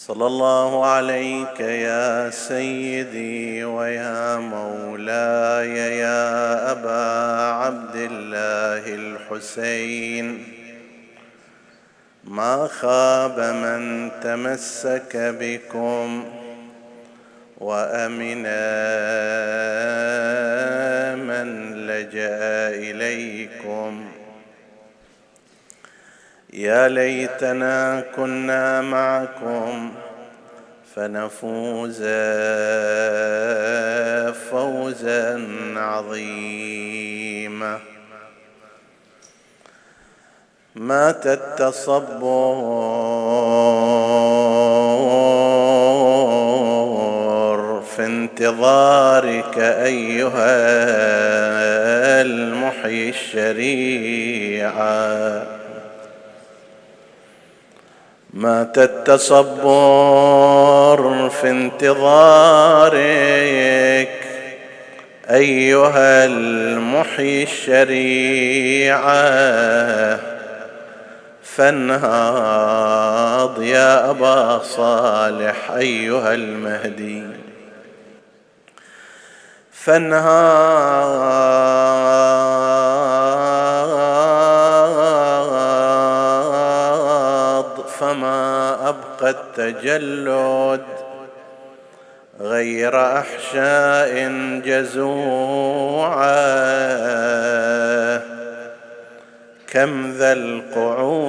صلى الله عليك يا سيدي ويا مولاي يا أبا عبد الله الحسين. ما خاب من تمسك بكم وأمن من لجأ إليكم. يا ليتنا كنا معكم فنفوز فوزا عظيما. مات التصبر في انتظارك أيها المحيي الشريعة. مات التصبر في انتظارك أيها المحيي الشريعة فانهاض يا أبا صالح أيها المهدي. فانهاض ابقى التجلد غير أحشاء جزوعه كم ذا القعود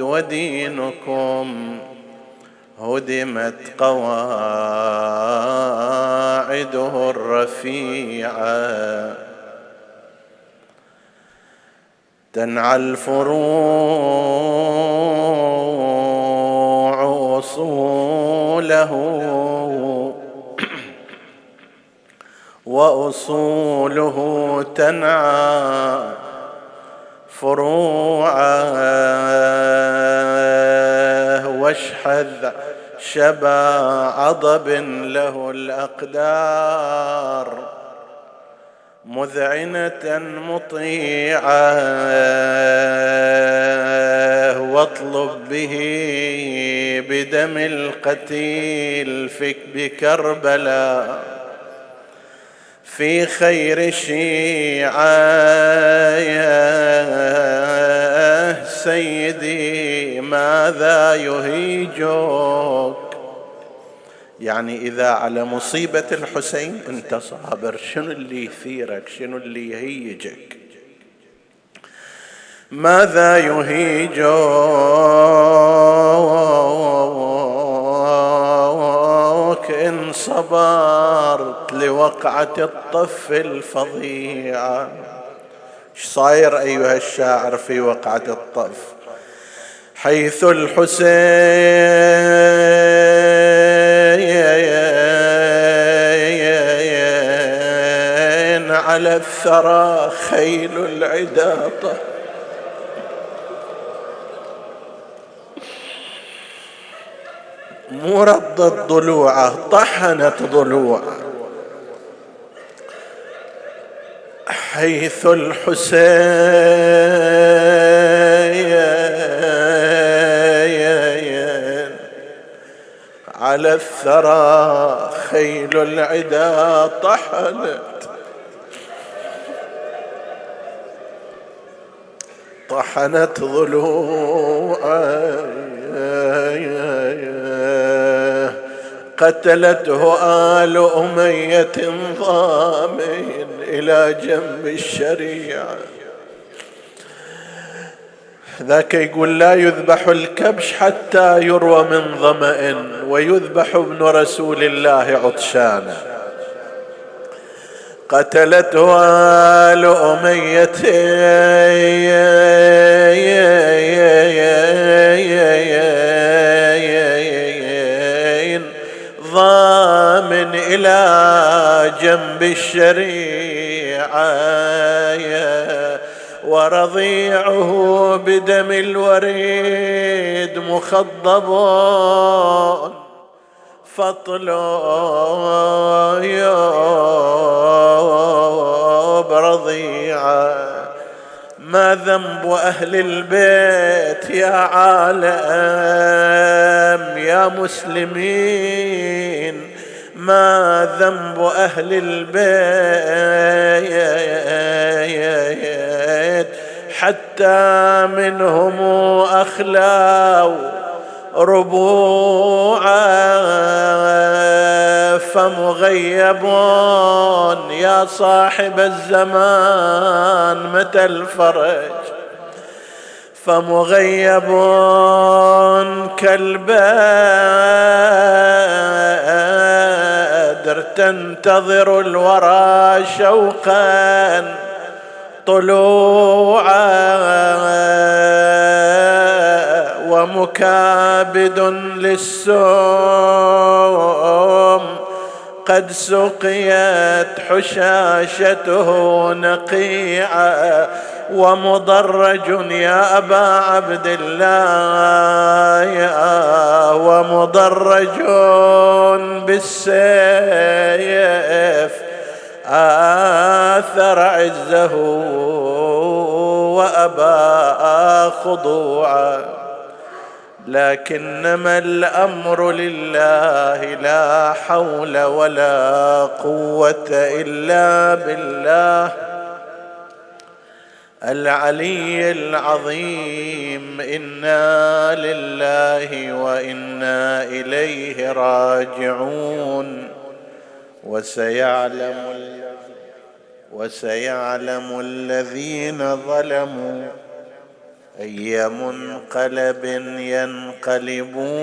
ودينكم هدمت قواعده الرفيعه تنعى الفروع اصوله وأصوله تنعى فروعه واشحذ شبا عضب له الأقدار مذعنة مطيعة واطلب به بدم القتيل فيك بكربلاء في خير شيعة سيدي ماذا يهيجك يعني إذا على مصيبة الحسين أنت صابر شنو اللي يثيرك؟ شنو اللي يهيجك؟ ماذا يهيجك إن صبرت لوقعة الطف الفظيعة إيش صاير أيها الشاعر في وقعة الطف؟ حيث الحسين على الثرى خيل العداطة مو رضت ضلوعه طحنت ضلوعه حيث الحسين على الثرى خيل العدا طحنت. طحنت ضلوعه قتلته آل أمية ضامن إلى جنب الشريعة. ذاك يقول لا يذبح الكبش حتى يروى من ظمأ ويذبح ابن رسول الله عطشانا. قتلته آل أمية. ضامن إلى جنب الشريعة ورضيعه بدم الوريد مخضب فطل برضيعه ما ذنب أهل البيت يا عالم يا مسلمين؟ ما ذنب أهل البيت حتى منهم أخلاو ربوعا فمغيب يا صاحب الزمان متى الفرج؟ فمغيب كالبدر تنتظر الورى شوقا طلوعا. ومكابد للسوم قد سقيت حشاشته نقيعا ومضرج يا أبا عبد الله ومضرج بالسيف آثر عزه وأبى خضوعا لكنما الأمر لله لا حول ولا قوة إلا بالله. العلي العظيم إنا لله وإنا إليه راجعون. وسيعلم وسيعلم الذين ظلموا اي منقلب ينقلبون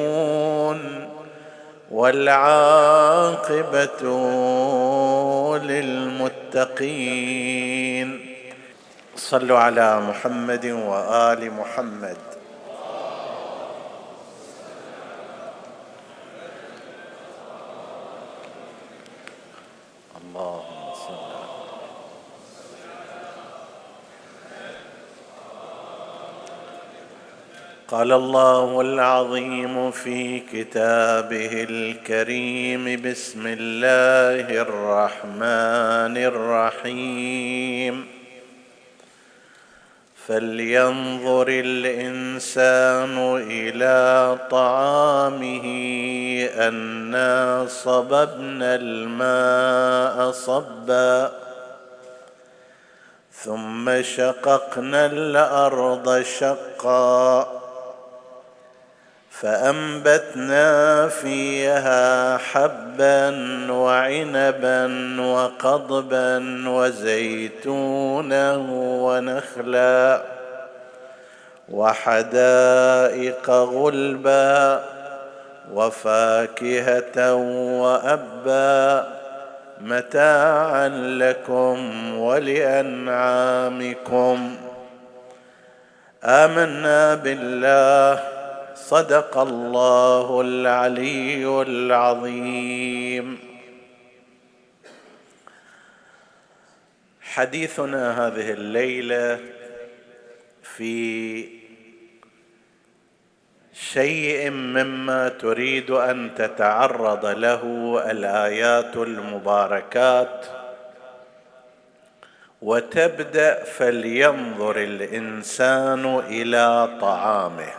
والعاقبة للمتقين. صلوا على محمد وآل محمد. قال الله العظيم في كتابه الكريم بسم الله الرحمن الرحيم. فلينظر الإنسان إلى طعامه انا صببنا الماء صبا ثم شققنا الأرض شقا. فأنبتنا فيها حبا وعنبا وقضبا وزيتونا ونخلا وحدائق غلبا وفاكهة وأبا متاعا لكم ولأنعامكم. آمنا بالله صدق الله العلي العظيم. حديثنا هذه الليلة في شيء مما تريد أن تتعرض له الآيات المباركات. وتبدأ فلينظر الإنسان إلى طعامه.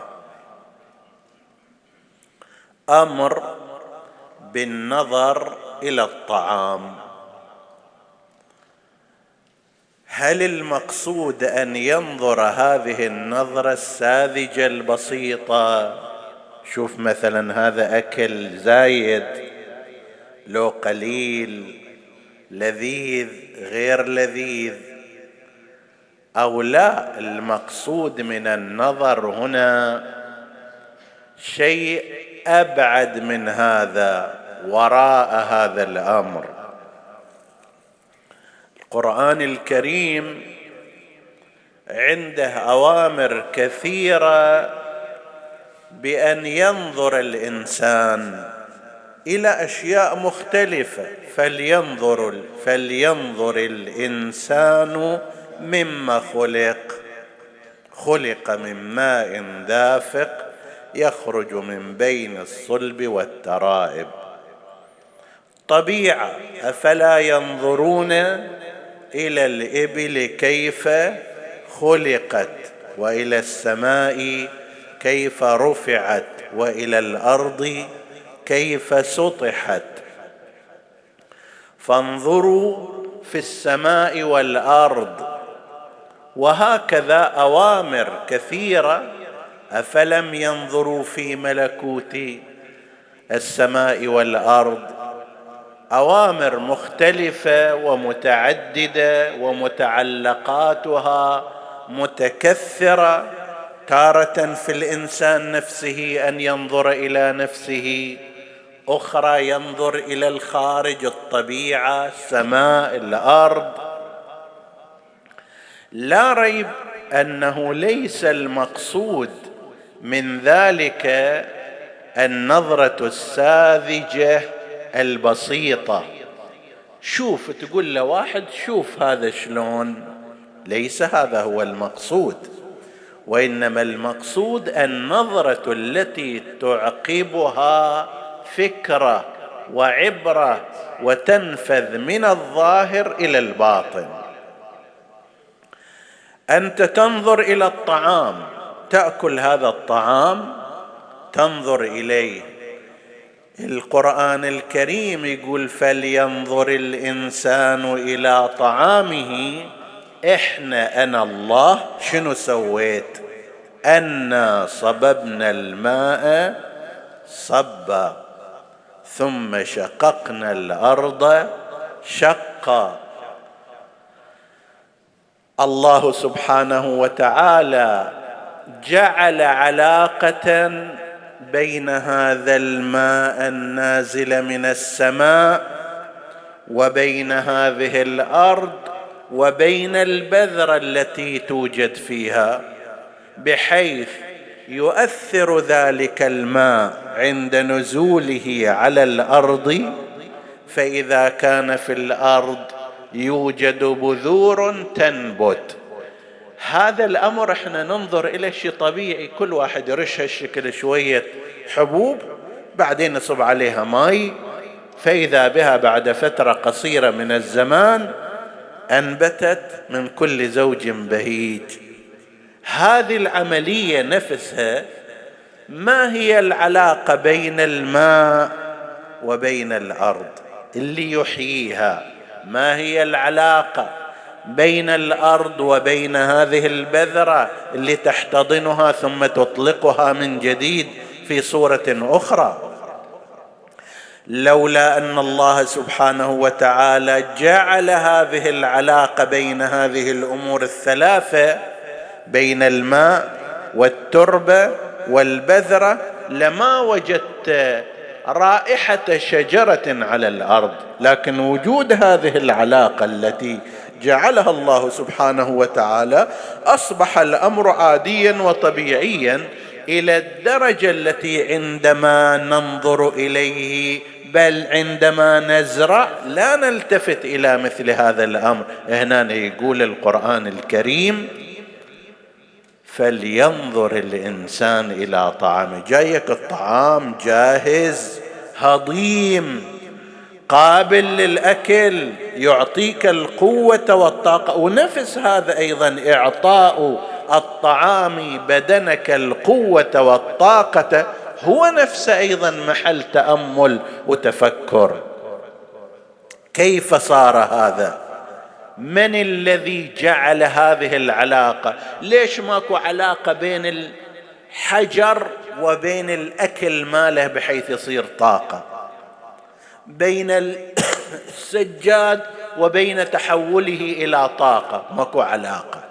أمر بالنظر إلى الطعام. هل المقصود أن ينظر هذه النظرة الساذجة البسيطة؟ شوف مثلا هذا أكل زايد لو قليل لذيذ غير لذيذ. أو لا المقصود من النظر هنا شيء أبعد من هذا وراء هذا الأمر. القرآن الكريم عنده أوامر كثيرة بأن ينظر الإنسان إلى أشياء مختلفة. فلينظر فلينظر الإنسان مما خلق. خلق من ماء دافق يخرج من بين الصلب والترائب. طبيعة أفلا ينظرون إلى الإبل كيف خلقت وإلى السماء كيف رفعت وإلى الأرض كيف سطحت. فانظروا في السماء والأرض. وهكذا أوامر كثيرة أفلم ينظروا في ملكوت السماء والأرض؟ أوامر مختلفة ومتعددة ومتعلقاتها متكثرة تارة في الإنسان نفسه أن ينظر إلى نفسه أخرى ينظر إلى الخارج الطبيعة السماء الأرض. لا ريب أنه ليس المقصود من ذلك النظرة الساذجة البسيطة. شوف تقول لواحد شوف هذا شلون. ليس هذا هو المقصود. وإنما المقصود النظرة التي تعقبها فكرة وعبرة وتنفذ من الظاهر إلى الباطن. أنت تنظر إلى الطعام. تأكل هذا الطعام تنظر إليه. القرآن الكريم يقول فلينظر الإنسان إلى طعامه. إحنا أنا الله شنو سويت؟ أنا صببنا الماء صبا ثم شققنا الأرض شقا. الله سبحانه وتعالى جعل علاقة بين هذا الماء النازل من السماء وبين هذه الأرض وبين البذرة التي توجد فيها بحيث يؤثر ذلك الماء عند نزوله على الأرض. فإذا كان في الأرض يوجد بذور تنبت. هذا الأمر إحنا ننظر إلى شيء طبيعي. كل واحد يرش هالشكل شوية حبوب بعدين نصب عليها ماي. فإذا بها بعد فترة قصيرة من الزمان أنبتت من كل زوج بهيج. هذه العملية نفسها ما هي العلاقة بين الماء وبين الأرض؟ اللي يحييها. ما هي العلاقة؟ بين الأرض وبين هذه البذرة اللي تحتضنها ثم تطلقها من جديد في صورة أخرى. لولا أن الله سبحانه وتعالى جعل هذه العلاقة بين هذه الأمور الثلاثة بين الماء والتربة والبذرة لما وجدت رائحة شجرة على الأرض. لكن وجود هذه العلاقة التي جعلها الله سبحانه وتعالى أصبح الأمر عاديا وطبيعيا إلى الدرجة التي عندما ننظر إليه بل عندما نزرع لا نلتفت إلى مثل هذا الأمر. هنا يقول القرآن الكريم فلينظر الإنسان إلى طعامه جايك الطعام جاهز هضيم. قابل للأكل يعطيك القوة والطاقة. ونفس هذا أيضا إعطاء الطعام بدنك القوة والطاقة. هو نفسه أيضا محل تأمل وتفكر. كيف صار هذا؟ من الذي جعل هذه العلاقة؟ ليش ماكو علاقة بين الحجر وبين الأكل ماله بحيث يصير طاقة؟ بين السجاد وبين تحوله إلى طاقة. ماكو علاقة.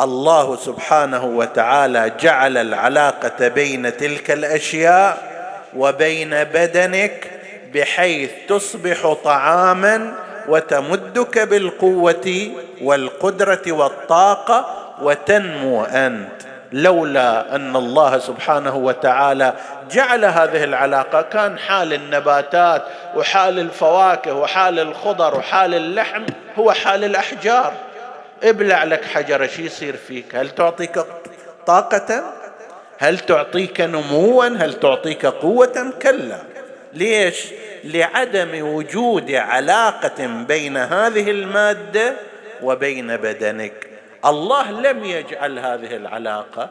الله سبحانه وتعالى جعل العلاقة بين تلك الأشياء وبين بدنك بحيث تصبح طعاما وتمدك بالقوة والقدرة والطاقة وتنمو أنت. لولا أن الله سبحانه وتعالى جعل هذه العلاقة كان حال النباتات وحال الفواكه وحال الخضر وحال اللحم هو حال الأحجار. ابلع لك حجره شو يصير فيك؟ هل تعطيك طاقة؟ هل تعطيك نموا؟ هل تعطيك قوة؟ كلا. ليش؟ لعدم وجود علاقة بين هذه المادة وبين بدنك. الله لم يجعل هذه العلاقة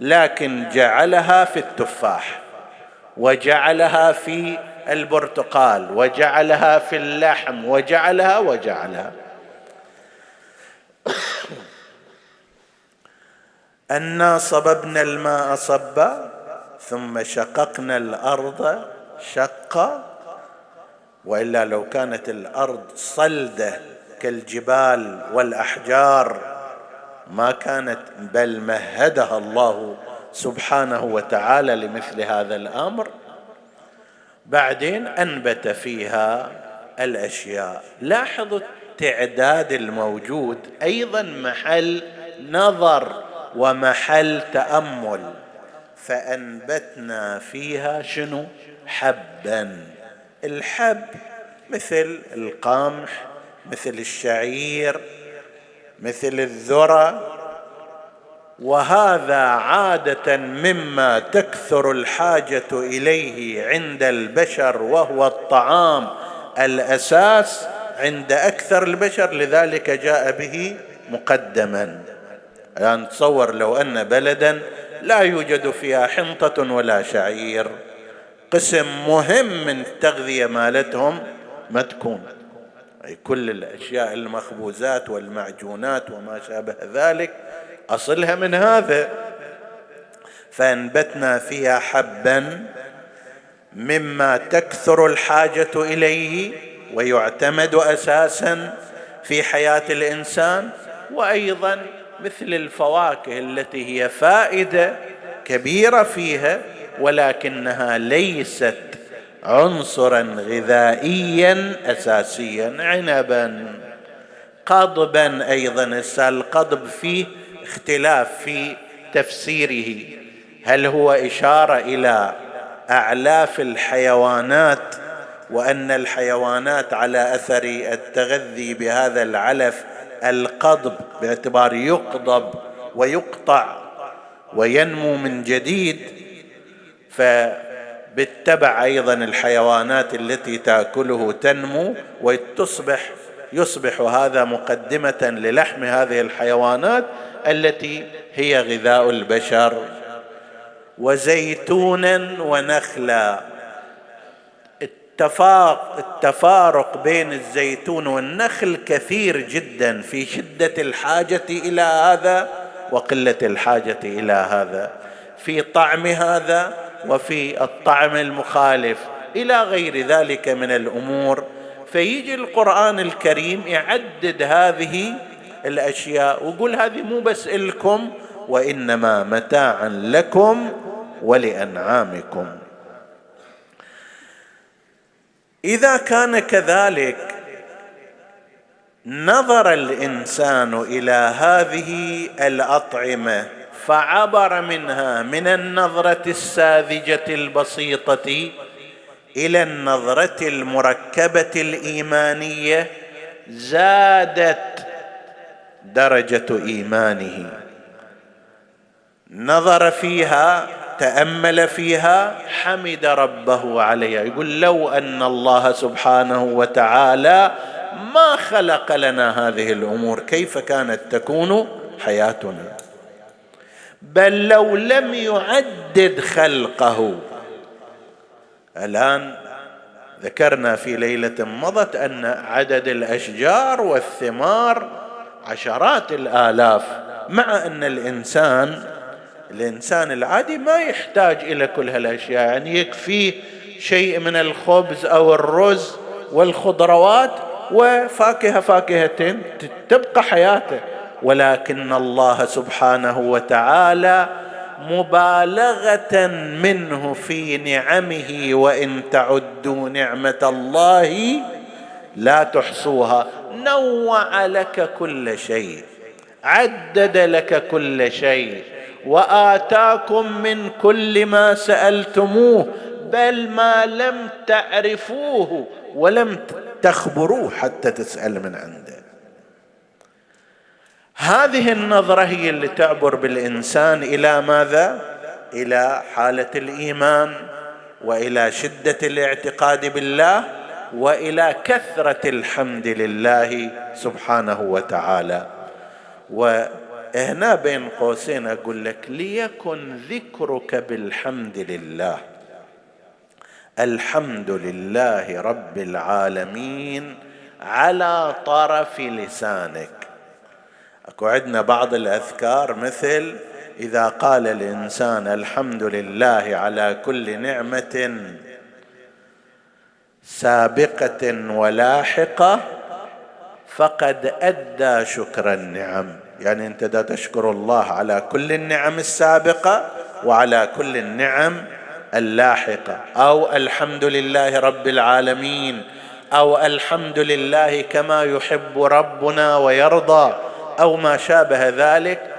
لكن جعلها في التفاح وجعلها في البرتقال وجعلها في اللحم وجعلها وجعلها. انا صببنا الماء صبا ثم شققنا الأرض شقا. وإلا لو كانت الأرض صلدة كالجبال والأحجار ما كانت بل مهدها الله سبحانه وتعالى لمثل هذا الأمر. بعدين أنبت فيها الأشياء. لاحظوا التعداد الموجود أيضا محل نظر ومحل تأمل. فأنبتنا فيها شنو؟ حبا. الحب مثل القمح مثل الشعير مثل الذرة. وهذا عادة مما تكثر الحاجة إليه عند البشر وهو الطعام الأساس عند أكثر البشر لذلك جاء به مقدما. يعني تصور لو أن بلدا لا يوجد فيها حنطة ولا شعير. قسم مهم من التغذيه مالتهم ما تكون أي كل الأشياء المخبوزات والمعجونات وما شابه ذلك أصلها من هذا. فأنبتنا فيها حبا مما تكثر الحاجة إليه ويعتمد أساسا في حياة الإنسان وأيضا مثل الفواكه التي هي فائدة كبيرة فيها ولكنها ليست عنصرا غذائيا اساسيا عنبا. قضبا أيضا القضب فيه اختلاف في تفسيره. هل هو إشارة إلى أعلاف الحيوانات وأن الحيوانات على أثر التغذي بهذا العلف القضب باعتبار يقضب ويقطع وينمو من جديد؟ ف بالتبع أيضا الحيوانات التي تأكله تنمو وتصبح يصبح هذا مقدمة للحم هذه الحيوانات التي هي غذاء البشر. وزيتونا ونخلا. التفارق بين الزيتون والنخل كثير جدا في شدة الحاجة إلى هذا وقلة الحاجة إلى هذا. في طعم هذا وفي الطعم المخالف إلى غير ذلك من الأمور. فيجي القرآن الكريم يعدد هذه الأشياء ويقول هذه مو بس إلكم وإنما متاعا لكم ولأنعامكم. إذا كان كذلك نظر الإنسان إلى هذه الأطعمة فعبر منها من النظرة الساذجة البسيطة إلى النظرة المركبة الإيمانية زادت درجة إيمانه. نظر فيها تأمل فيها حمد ربه عليها. يقول لو أن الله سبحانه وتعالى ما خلق لنا هذه الأمور كيف كانت تكون حياتنا؟ بل لو لم يعدد خلقه. الآن ذكرنا في ليلة مضت أن عدد الأشجار والثمار عشرات الآلاف مع أن الإنسان الإنسان العادي ما يحتاج إلى كل هالأشياء يعني يكفيه شيء من الخبز أو الرز والخضروات وفاكهة فاكهتين تبقى حياته. ولكن الله سبحانه وتعالى مبالغة منه في نعمه وإن تعدوا نعمة الله لا تحصوها. نوع لك كل شيء عدد لك كل شيء وآتاكم من كل ما سألتموه بل ما لم تعرفوه ولم تخبروه حتى تسأل من عنده. هذه النظرة هي اللي تعبر بالإنسان إلى ماذا؟ إلى حالة الإيمان وإلى شدة الاعتقاد بالله وإلى كثرة الحمد لله سبحانه وتعالى. وهنا بين قوسين أقول لك ليكن ذكرك بالحمد لله. الحمد لله رب العالمين على طرف لسانك. أكو عندنا بعض الأذكار مثل إذا قال الإنسان الحمد لله على كل نعمة سابقة ولاحقة فقد أدى شكر النعم. يعني أنت دا تشكر الله على كل النعم السابقة وعلى كل النعم اللاحقة. أو الحمد لله رب العالمين. أو الحمد لله كما يحب ربنا ويرضى. أو ما شابه ذلك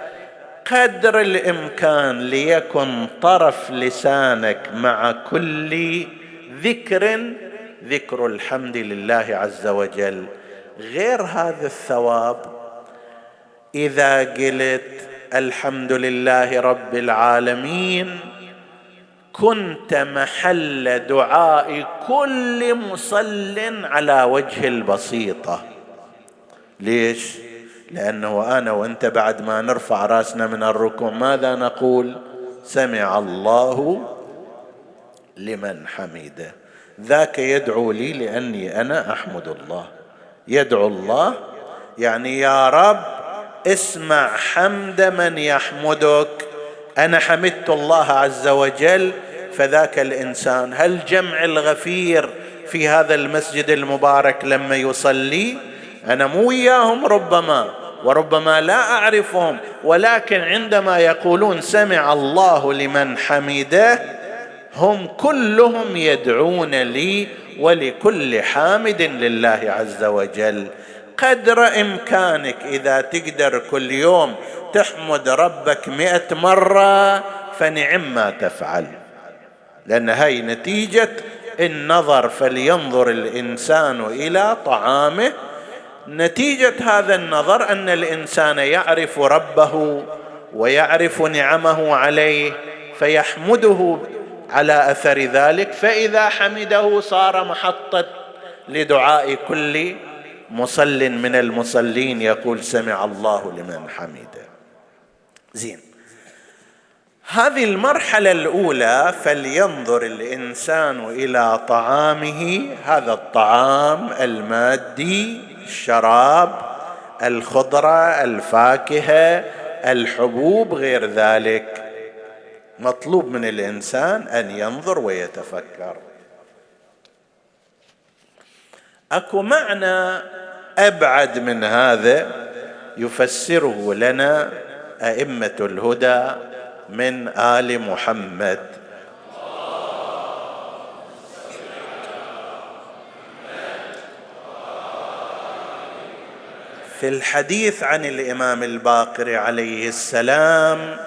قدر الإمكان ليكن طرف لسانك مع كل ذكر ذكر الحمد لله عز وجل. غير هذا الثواب إذا قلت الحمد لله رب العالمين كنت محل دعاء كل مصل على وجه البسيطة. ليش؟ لأنه أنا وأنت بعد ما نرفع رأسنا من الركوع ماذا نقول؟ سمع الله لمن حمده. ذاك يدعو لي لأني أنا أحمد الله. يدعو الله يعني يا رب اسمع حمد من يحمدك. أنا حمدت الله عز وجل فذاك الإنسان. هل جمع الغفير في هذا المسجد المبارك لما يصلي؟ أنا مو وياهم ربما. وربما لا أعرفهم ولكن عندما يقولون سمع الله لمن حمده هم كلهم يدعون لي ولكل حامد لله عز وجل. قدر إمكانك إذا تقدر كل يوم تحمد ربك مئة مرة فنعم ما تفعل. لأن هاي نتيجة النظر فلينظر الإنسان إلى طعامه نتيجة هذا النظر أن الإنسان يعرف ربه ويعرف نعمه عليه فيحمده على أثر ذلك فإذا حمده صار محطة لدعاء كل مصل من المصلين يقول سمع الله لمن حمده زين. هذه المرحلة الأولى فلينظر الإنسان إلى طعامه هذا الطعام المادي الشراب الخضرة الفاكهة الحبوب غير ذلك. مطلوب من الإنسان أن ينظر ويتفكر. أكو معنى أبعد من هذا يفسره لنا أئمة الهدى من آل محمد. في الحديث عن الإمام الباقر عليه السلام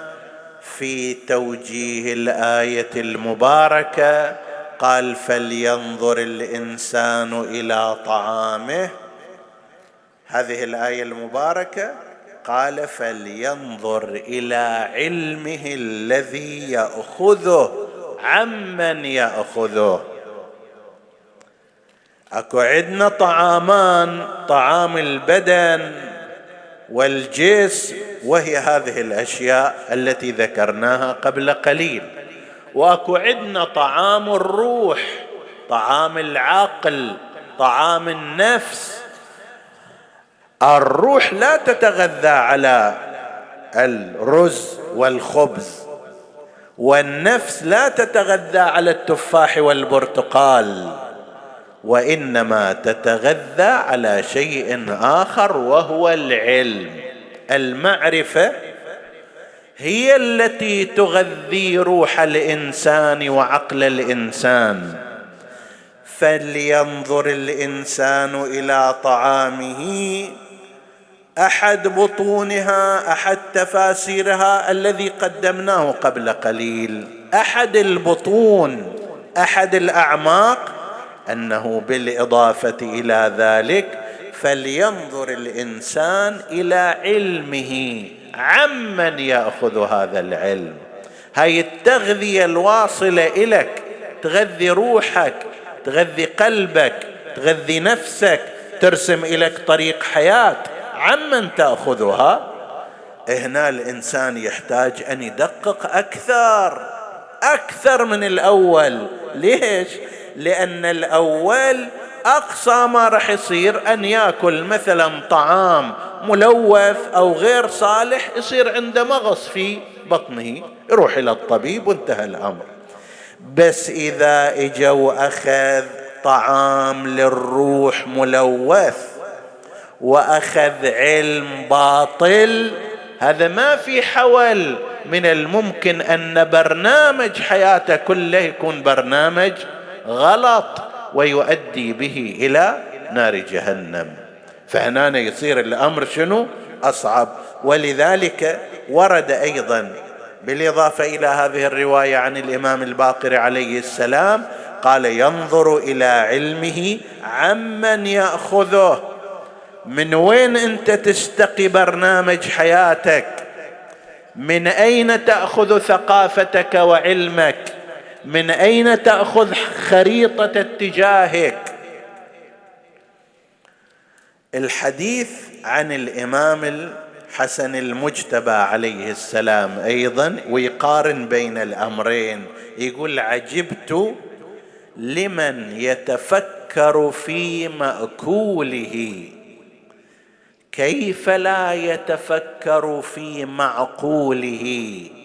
في توجيه الآية المباركة قال فلينظر الإنسان إلى طعامه. هذه الآية المباركة قال فلينظر إلى علمه الذي يأخذه عمن يأخذه. اكو عندنا طعامان طعام البدن والجسم وهي هذه الأشياء التي ذكرناها قبل قليل. واكو عندنا طعام الروح طعام العقل طعام النفس. الروح لا تتغذى على الرز والخبز والنفس لا تتغذى على التفاح والبرتقال. وإنما تتغذى على شيء آخر وهو العلم. المعرفة هي التي تغذي روح الإنسان وعقل الإنسان. فلينظر الإنسان إلى طعامه. أحد بطونها أحد تفاسيرها الذي قدمناه قبل قليل. أحد البطون أحد الأعماق أنه بالإضافة إلى ذلك فلينظر الإنسان إلى علمه عمن يأخذ هذا العلم. هاي التغذية الواصلة اليك تغذي روحك تغذي قلبك تغذي نفسك ترسم اليك طريق حياة عمن تأخذها؟ هنا الإنسان يحتاج أن يدقق أكثر أكثر من الأول. ليش؟ لأن الأول أقصى ما راح يصير أن يأكل مثلا طعام ملوث أو غير صالح يصير عنده مغص في بطنه يروح إلى الطبيب وانتهى الأمر. بس إذا اجوا اخذ طعام للروح ملوث وأخذ علم باطل هذا ما في حول من الممكن أن برنامج حياته كله يكون برنامج غلط ويؤدي به إلى نار جهنم. فهنا يصير الأمر شنو؟ أصعب. ولذلك ورد أيضا بالإضافة إلى هذه الرواية عن الإمام الباقر عليه السلام قال ينظر إلى علمه عمن يأخذه. من وين أنت تستقي برنامج حياتك؟ من أين تأخذ ثقافتك وعلمك؟ من أين تأخذ خريطة اتجاهك؟ الحديث عن الإمام الحسن المجتبى عليه السلام أيضا ويقارن بين الأمرين. يقول عجبت لمن يتفكر في مأكوله. كيف لا يتفكر في معقوله؟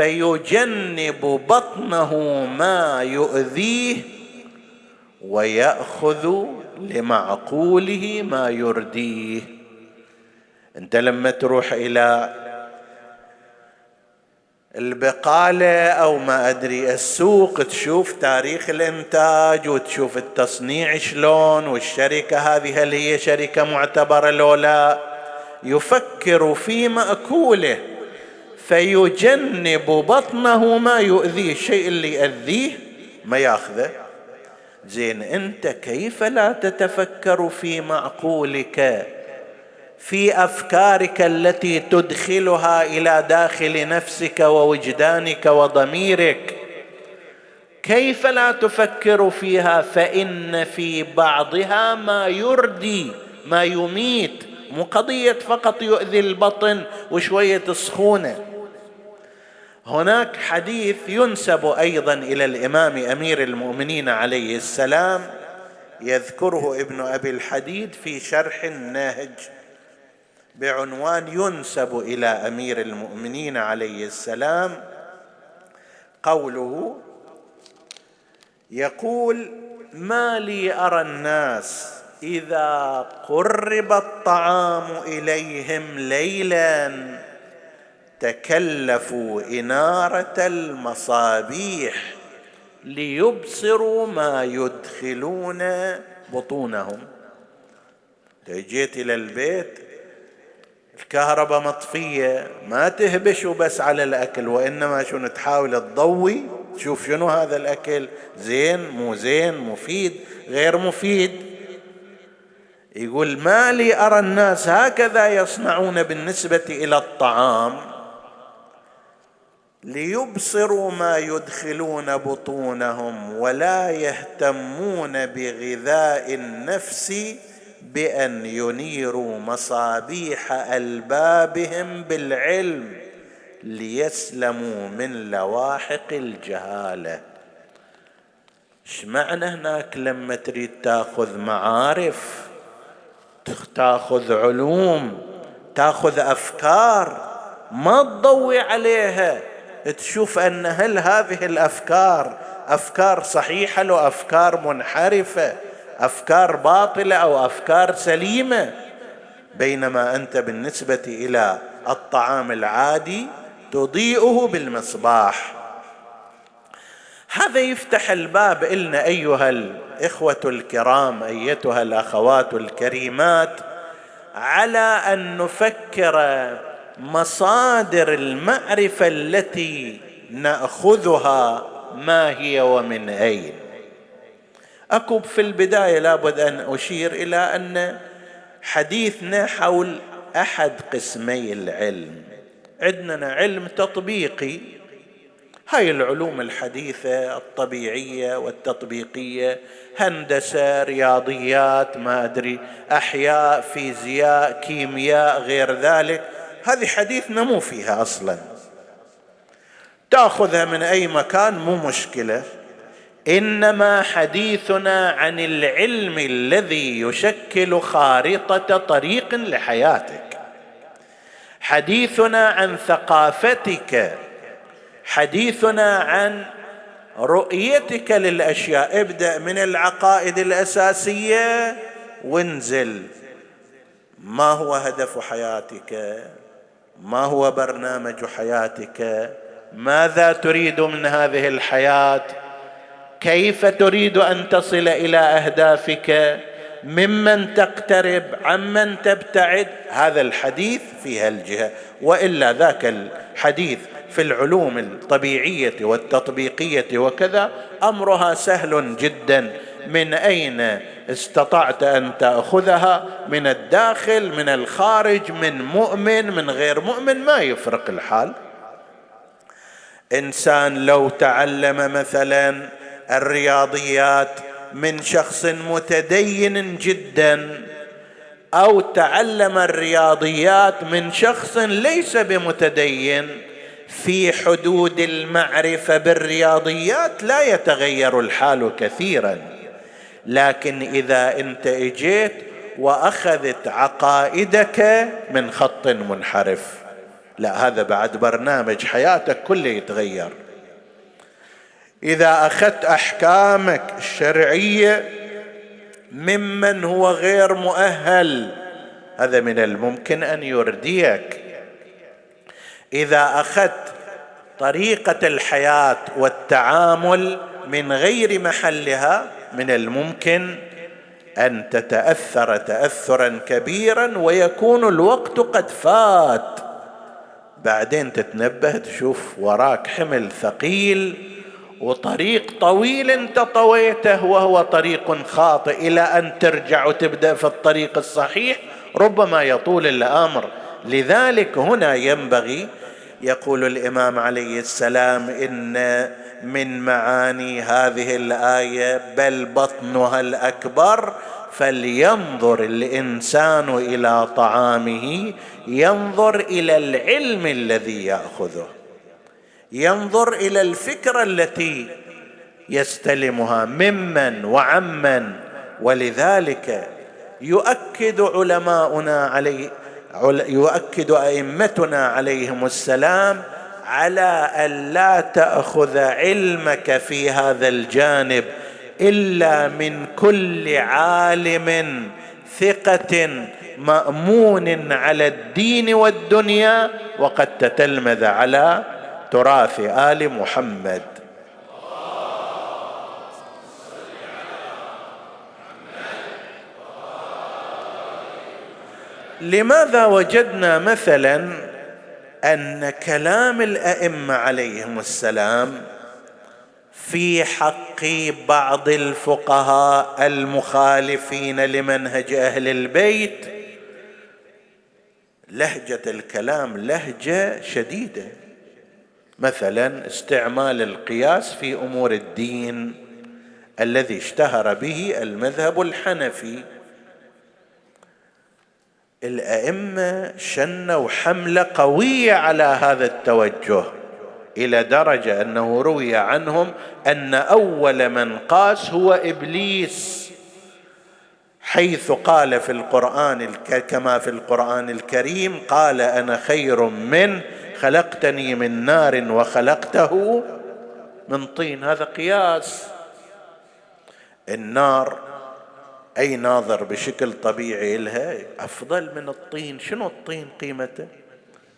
فيجنب بطنه ما يؤذيه ويأخذ لمعقوله ما يرديه. انت لما تروح إلى البقالة أو ما أدري السوق تشوف تاريخ الإنتاج وتشوف التصنيع شلون والشركة هذه هل هي شركة معتبرة لو لا؟ يفكر في مأكوله. فيجنب بطنه ما يؤذيه الشيء اللي يأذيه ما ياخذه. زين انت كيف لا تتفكر في معقولك؟ في أفكارك التي تدخلها إلى داخل نفسك ووجدانك وضميرك. كيف لا تفكر فيها؟ فإن في بعضها ما يردي ما يميت. مو قضية فقط يؤذي البطن وشوية سخونة. هناك حديث ينسب أيضا إلى الإمام أمير المؤمنين عليه السلام يذكره ابن أبي الحديد في شرح النهج بعنوان ينسب إلى أمير المؤمنين عليه السلام. قوله يقول ما لي أرى الناس إذا قرب الطعام إليهم ليلا تكلفوا إنارة المصابيح ليبصروا ما يدخلون بطونهم. جيت إلى البيت الكهرباء مطفية ما تهبش وبس على الأكل وإنما شنو تحاول تضوي؟ تشوف شنو هذا الأكل؟ زين مو زين مفيد غير مفيد. يقول ما لي أرى الناس هكذا يصنعون بالنسبة إلى الطعام. ليبصروا ما يدخلون بطونهم ولا يهتمون بغذاء النفس بأن ينيروا مصابيح ألبابهم بالعلم ليسلموا من لواحق الجهالة. إيش معنى هناك لما تريد تأخذ معارف؟ تأخذ علوم تأخذ أفكار ما تضوي عليها. تشوف أن هل هذه الأفكار أفكار صحيحة لو أفكار منحرفة أفكار باطلة أو أفكار سليمة. بينما أنت بالنسبة إلى الطعام العادي تضيئه بالمصباح. هذا يفتح الباب إلنا أيها الإخوة الكرام أيتها الأخوات الكريمات على أن نفكر مصادر المعرفة التي نأخذها ما هي ومن أين. أكو في البداية لابد أن أشير إلى أن حديثنا حول أحد قسمي العلم. عندنا علم تطبيقي. هاي العلوم الحديثة الطبيعية والتطبيقية هندسة رياضيات ما أدري أحياء فيزياء كيمياء غير ذلك. هذه حديثنا مو فيها أصلا. تأخذها من أي مكان مو مشكلة. إنما حديثنا عن العلم الذي يشكل خارطة طريق لحياتك. حديثنا عن ثقافتك. حديثنا عن رؤيتك للأشياء. ابدأ من العقائد الأساسية وانزل. ما هو هدف حياتك؟ ما هو برنامج حياتك؟ ماذا تريد من هذه الحياة؟ كيف تريد أن تصل إلى أهدافك؟ ممن تقترب؟ عمن تبتعد؟ هذا الحديث في هالجهه وإلا ذاك الحديث في العلوم الطبيعية والتطبيقية وكذا أمرها سهل جدا. من أين استطعت أن تأخذها؟ من الداخل من الخارج من مؤمن من غير مؤمن؟ ما يفرق الحال. إنسان لو تعلم مثلا الرياضيات من شخص متدين جدا أو تعلم الرياضيات من شخص ليس بمتدين في حدود المعرفة بالرياضيات لا يتغير الحال كثيرا. لكن إذا أنت إجيت وأخذت عقائدك من خط منحرف. لا هذا بعد برنامج حياتك كله يتغير. إذا أخذت أحكامك الشرعية ممن هو غير مؤهل هذا من الممكن أن يرديك. إذا أخذت طريقة الحياة والتعامل من غير محلها من الممكن أن تتأثر تاثرا كبيرا ويكون الوقت قد فات. بعدين تتنبه تشوف وراك حمل ثقيل وطريق طويل انت طويته وهو طريق خاطئ إلى أن ترجع وتبدأ في الطريق الصحيح ربما يطول الأمر. لذلك هنا ينبغي يقول الإمام عليه السلام إن من معاني هذه الآية بل بطنها الأكبر فلينظر الإنسان إلى طعامه ينظر إلى العلم الذي يأخذه ينظر إلى الفكرة التي يستلمها ممن وعمن. ولذلك يؤكد علماؤنا عليه يؤكد أئمتنا عليهم السلام على أن لا تأخذ علمك في هذا الجانب إلا من كل عالم ثقة مأمون على الدين والدنيا وقد تتلمذ على تراث آل محمد. لماذا وجدنا مثلا أن كلام الأئمة عليهم السلام في حق بعض الفقهاء المخالفين لمنهج أهل البيت لهجة الكلام لهجة شديدة. مثلا استعمال القياس في أمور الدين الذي اشتهر به المذهب الحنفي. الأئمة شنوا حمله قويه على هذا التوجه إلى درجة أنه روي عنهم أن أول من قاس هو إبليس حيث قال في القرآن كما في القرآن الكريم قال أنا خير منه خلقتني من نار وخلقته من طين. هذا قياس. النار أي ناظر بشكل طبيعي لها أفضل من الطين. شنو الطين قيمته؟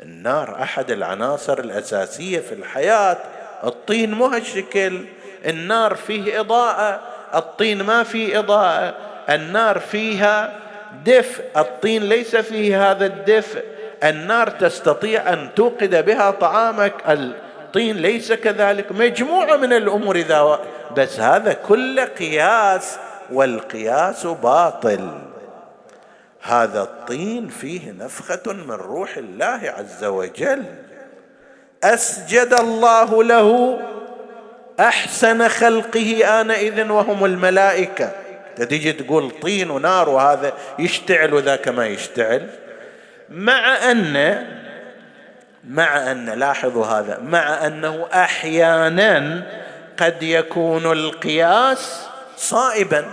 النار أحد العناصر الأساسية في الحياة. الطين مو هالشكل. النار فيه إضاءة الطين ما فيه إضاءة. النار فيها دفء الطين ليس فيه هذا الدفء. النار تستطيع أن توقد بها طعامك. الطين ليس كذلك. مجموعة من الأمور إذا بس هذا كله قياس والقياس باطل. هذا الطين فيه نفخة من روح الله عز وجل. أسجد الله له أحسن خلقه انئذ وهم الملائكة. تجي تقول طين ونار وهذا يشتعل وذاك ما يشتعل. مع ان مع ان لاحظوا هذا. مع أنه أحيانا قد يكون القياس صائبا.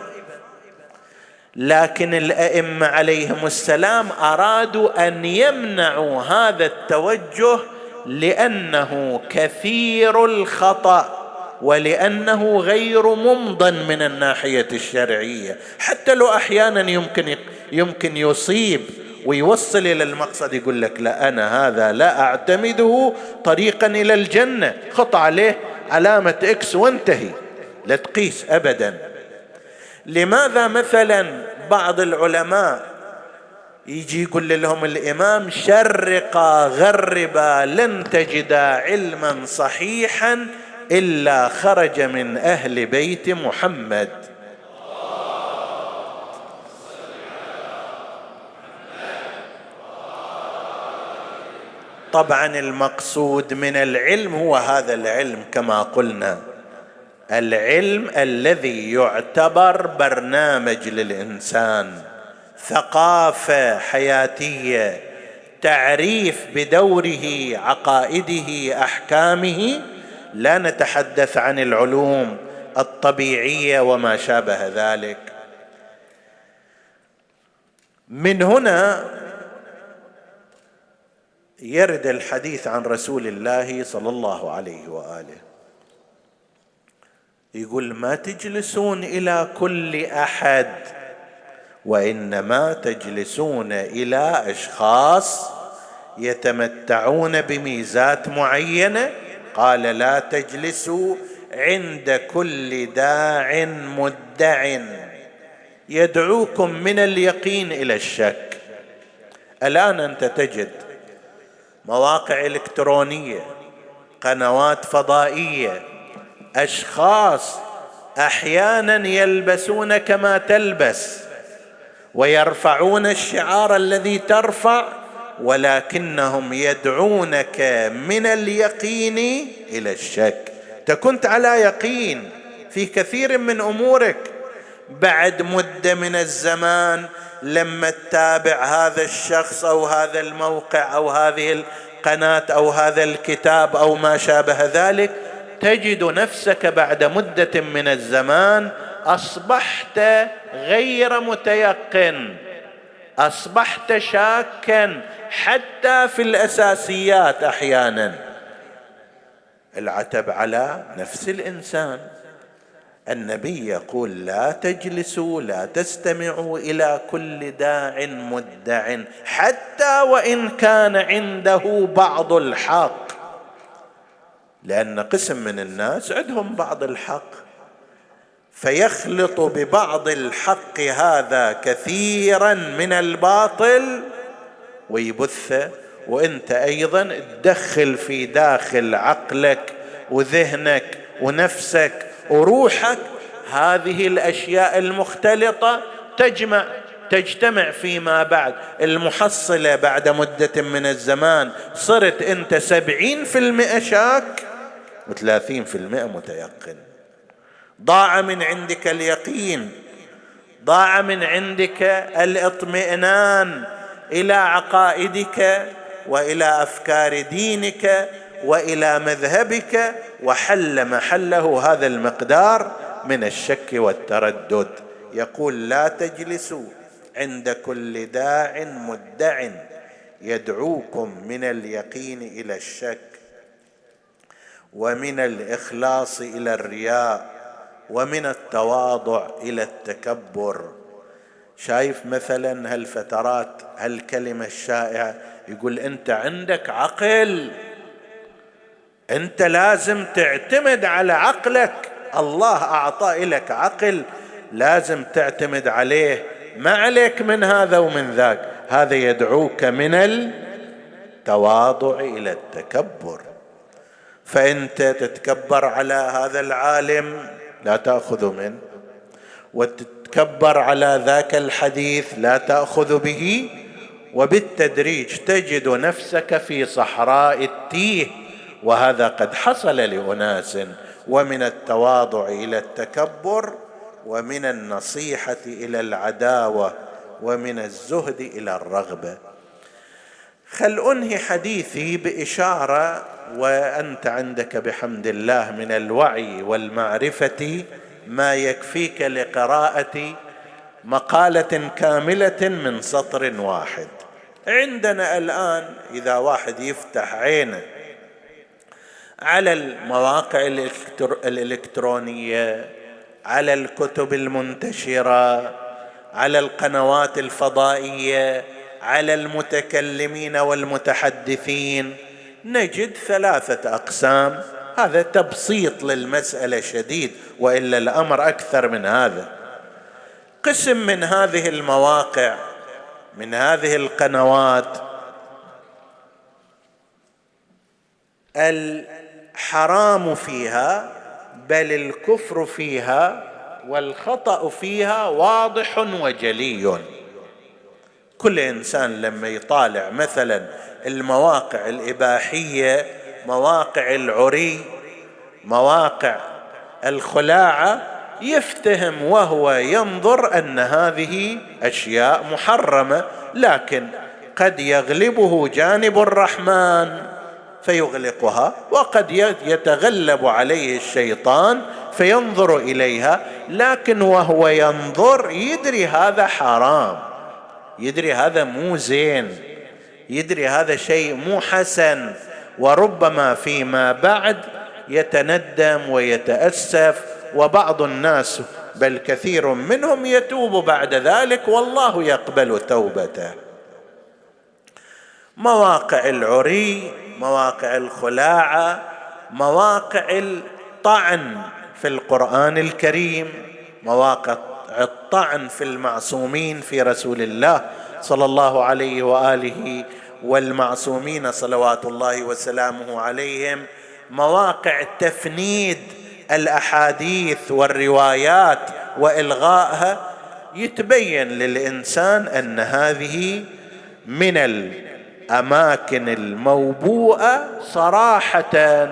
لكن الأئمة عليهم السلام أرادوا أن يمنعوا هذا التوجه لأنه كثير الخطأ ولأنه غير ممضن من الناحية الشرعية. حتى لو أحيانا يمكن يمكن يصيب ويوصل إلى المقصد يقول لك لا أنا هذا لا أعتمده طريقا إلى الجنة. خط عليه علامة إكس وانتهي. لا تقيس ابدا. لماذا مثلا بعض العلماء يجي يقول لهم الإمام شرقا غربا لن تجدا علما صحيحا إلا خرج من أهل بيت محمد. طبعا المقصود من العلم هو هذا العلم كما قلنا. العلم الذي يعتبر برنامج للإنسان ثقافة حياتية تعريف بدوره عقائده أحكامه لا نتحدث عن العلوم الطبيعية وما شابه ذلك. من هنا يرد الحديث عن رسول الله صلى الله عليه وآله. يقول ما تجلسون إلى كل أحد وإنما تجلسون إلى أشخاص يتمتعون بميزات معينة. قال لا تجلسوا عند كل داع مدع يدعوكم من اليقين إلى الشك. الآن أنت تجد مواقع إلكترونية قنوات فضائية أشخاص أحيانا يلبسون كما تلبس ويرفعون الشعار الذي ترفع ولكنهم يدعونك من اليقين إلى الشك. كنت على يقين في كثير من أمورك. بعد مدة من الزمان لما تتابع هذا الشخص أو هذا الموقع أو هذه القناة أو هذا الكتاب أو ما شابه ذلك تجد نفسك بعد مدة من الزمان أصبحت غير متيقن أصبحت شاكا حتى في الأساسيات أحيانا. العتب على نفس الإنسان. النبي يقول لا تجلسوا لا تستمعوا إلى كل داع مدع حتى وإن كان عنده بعض الحق. لأن قسم من الناس عندهم بعض الحق فيخلط ببعض الحق هذا كثيرا من الباطل ويبثه وأنت أيضا تدخل في داخل عقلك وذهنك ونفسك وروحك هذه الأشياء المختلطة تجمع تجتمع فيما بعد. المحصلة بعد مدة من الزمان صرت أنت سبعين في المئة شاك. وثلاثين في المئة متيقن. ضاع من عندك اليقين ضاع من عندك الاطمئنان إلى عقائدك وإلى أفكار دينك وإلى مذهبك وحل محله هذا المقدار من الشك والتردد. يقول لا تجلسوا عند كل داع مدع يدعوكم من اليقين إلى الشك ومن الإخلاص إلى الرياء ومن التواضع إلى التكبر. شايف مثلا هالفترات هالكلمة الشائعة يقول أنت عندك عقل أنت لازم تعتمد على عقلك. الله أعطى لك عقل لازم تعتمد عليه. ما عليك من هذا ومن ذاك. هذا يدعوك من التواضع إلى التكبر. فانت تتكبر على هذا العالم لا تأخذ منه وتتكبر على ذاك الحديث لا تأخذ به. وبالتدريج تجد نفسك في صحراء التيه. وهذا قد حصل لأناس. ومن التواضع إلى التكبر ومن النصيحة إلى العداوة ومن الزهد إلى الرغبة. خل أنهي حديثي بإشارة وأنت عندك بحمد الله من الوعي والمعرفة ما يكفيك لقراءة مقالة كاملة من سطر واحد. عندنا الآن إذا واحد يفتح عينه على المواقع الإلكترونية على الكتب المنتشرة على القنوات الفضائية على المتكلمين والمتحدثين نجد ثلاثة أقسام. هذا تبسيط للمسألة شديد وإلا الأمر أكثر من هذا. قسم من هذه المواقع من هذه القنوات الحرام فيها بل الكفر فيها والخطأ فيها واضح وجلي. كل إنسان لما يطالع مثلا المواقع الإباحية مواقع العري مواقع الخلاعة يفتهم وهو ينظر أن هذه أشياء محرمة لكن قد يغلبه جانب الرحمن فيغلقها وقد يتغلب عليه الشيطان فينظر إليها لكن وهو ينظر يدري هذا حرام. يدري هذا مو زين يدري هذا شيء مو حسن. وربما فيما بعد يتندم ويتأسف وبعض الناس بل كثير منهم يتوب بعد ذلك والله يقبل توبته. مواقع العري مواقع الخلاعة مواقع الطعن في القرآن الكريم مواقع الطعن في المعصومين في رسول الله صلى الله عليه وآله والمعصومين صلوات الله وسلامه عليهم. مواقع تفنيد الأحاديث والروايات وإلغائها يتبين للإنسان أن هذه من الأماكن الموبوءة صراحة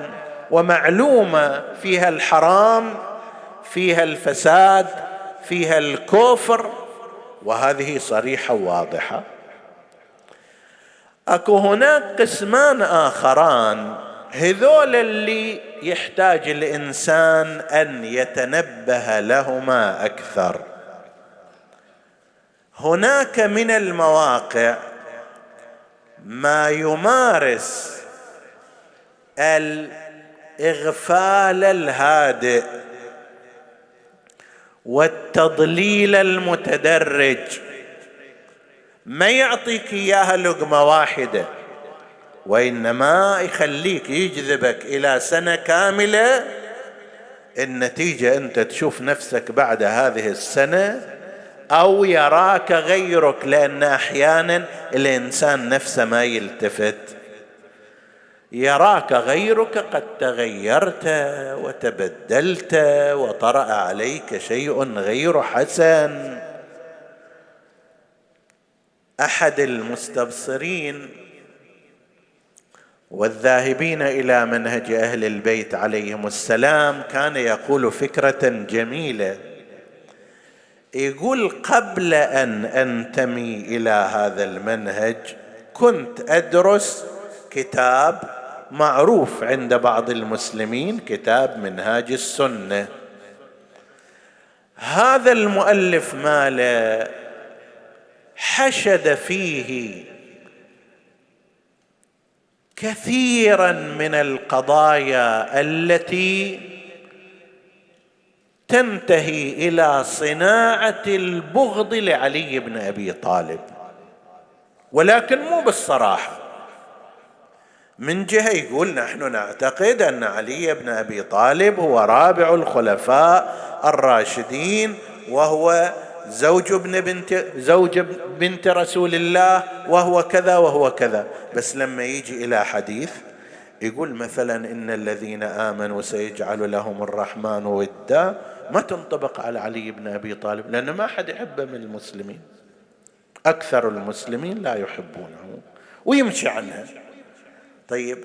ومعلومة فيها الحرام فيها الفساد فيها الكفر وهذه صريحة واضحة. أكو هناك قسمان آخران هذول اللي يحتاج الإنسان أن يتنبه لهما أكثر. هناك من المواقع ما يمارس الإغفال الهادئ والتضليل المتدرج. ما يعطيك إياها لقمة واحدة وإنما يخليك يجذبك إلى سنة كاملة. النتيجة أنت تشوف نفسك بعد هذه السنة أو يراك غيرك لأن أحيانا الإنسان نفسه ما يلتفت. يراك غيرك قد تغيرت وتبدلت وطرأ عليك شيء غير حسن. أحد المستبصرين والذاهبين إلى منهج أهل البيت عليهم السلام كان يقول فكرة جميلة. يقول قبل أن أنتمي إلى هذا المنهج كنت أدرس كتاب معروف عند بعض المسلمين كتاب منهاج السنة. هذا المؤلف ماله حشد فيه كثيرا من القضايا التي تنتهي إلى صناعة البغض لعلي بن أبي طالب. ولكن مو بالصراحة. من جهة يقول نحن نعتقد أن علي بن أبي طالب هو رابع الخلفاء الراشدين وهو زوج ابن بنت زوج بنت رسول الله وهو كذا وهو كذا. بس لما يجي إلى حديث يقول مثلا إن الذين آمنوا سيجعل لهم الرحمن ودا ما تنطبق على علي بن أبي طالب لأن ما حد يحبه من المسلمين. أكثر المسلمين لا يحبونه ويمشي عنها. طيب.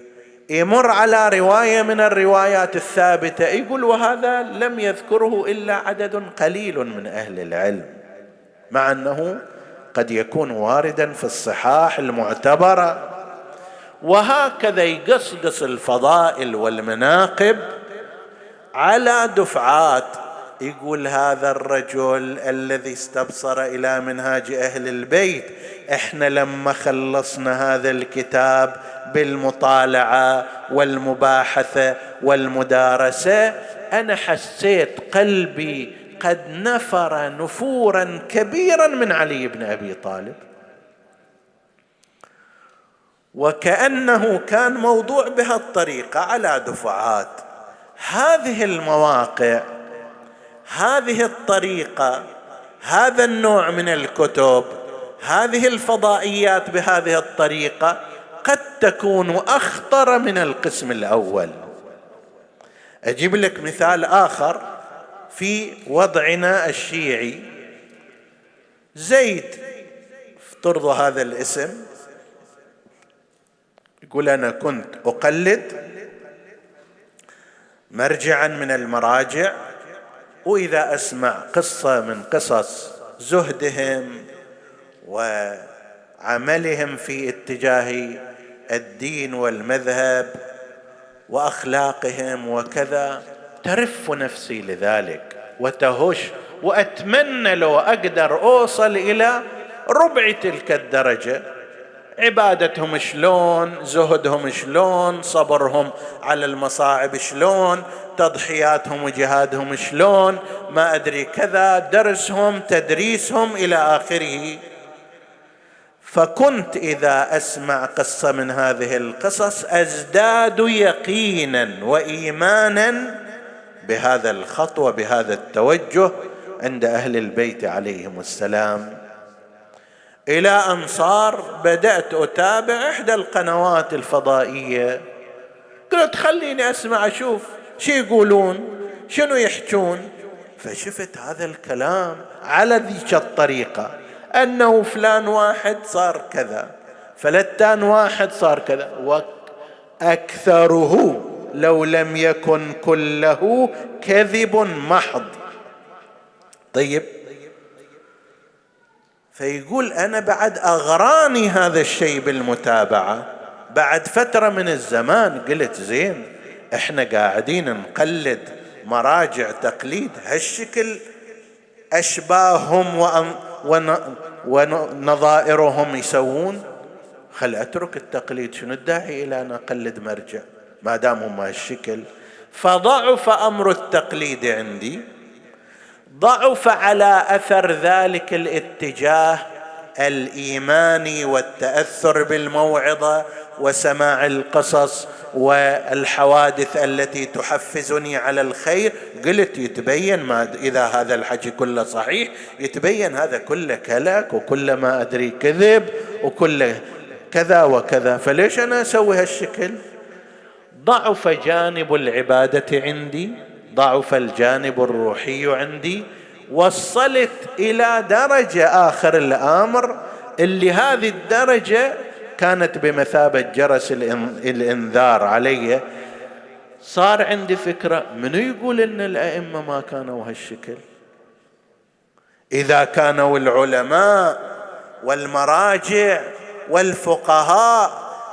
يمر على رواية من الروايات الثابتة. يقول وهذا لم يذكره إلا عدد قليل من أهل العلم مع أنه قد يكون واردا في الصحاح المعتبره وهكذا يقصقص الفضائل والمناقب على دفعات. يقول هذا الرجل الذي استبصر إلى منهاج أهل البيت إحنا لما خلصنا هذا الكتاب بالمطالعة والمباحثة والمدارسة أنا حسيت قلبي قد نفر نفورا كبيرا من علي بن أبي طالب. وكأنه كان موضوع بهالطريقة على دفعات. هذه المواقع هذه الطريقة هذا النوع من الكتب هذه الفضائيات بهذه الطريقة قد تكون أخطر من القسم الأول. أجيب لك مثال آخر في وضعنا الشيعي. زيد افترضوا هذا الاسم. يقول أنا كنت أقلد مرجعا من المراجع وإذا أسمع قصة من قصص زهدهم وعملهم في اتجاه الدين والمذهب وأخلاقهم وكذا ترف نفسي لذلك وتهش وأتمنى لو أقدر أوصل إلى ربع تلك الدرجة. عبادتهم شلون زهدهم شلون صبرهم على المصاعب شلون تضحياتهم وجهادهم شلون ما أدري كذا درسهم تدريسهم إلى آخره. فكنت إذا أسمع قصة من هذه القصص أزداد يقينا وإيمانا بهذا الخطوه بهذا التوجه عند أهل البيت عليهم السلام. إلى ان صار بدأت أتابع إحدى القنوات الفضائية. قلت خليني أسمع أشوف شو يقولون شنو يحجون. فشفت هذا الكلام على ذيك الطريقة. أنه فلان واحد صار كذا فلتان واحد صار كذا. وأكثره لو لم يكن كله كذب محض. طيب. فيقول أنا بعد أغراني هذا الشيء بالمتابعة. بعد فترة من الزمان قلت زين إحنا قاعدين نقلد مراجع تقليد. هالشكل أشباههم ونظائرهم يسوون. خل أترك التقليد شنو الداعي إلى أن أقلد مرجع؟ ما دام هم هالشكل. فضعف أمر التقليد عندي. ضعف على أثر ذلك الاتجاه الإيماني والتأثر بالموعظة وسماع القصص والحوادث التي تحفزني على الخير. قلت يتبين ما إذا هذا الحكي كله صحيح يتبين هذا كله كلك وكل ما أدري كذب وكله كذا وكذا. فليش أنا أسوي هالشكل؟ ضعف جانب العبادة عندي ضعف الجانب الروحي عندي وصلت إلى درجة آخر الأمر اللي هذه الدرجة كانت بمثابة جرس الإنذار علي صار عندي فكرة منو يقول إن الأئمة ما كانوا هالشكل؟ إذا كانوا العلماء والمراجع والفقهاء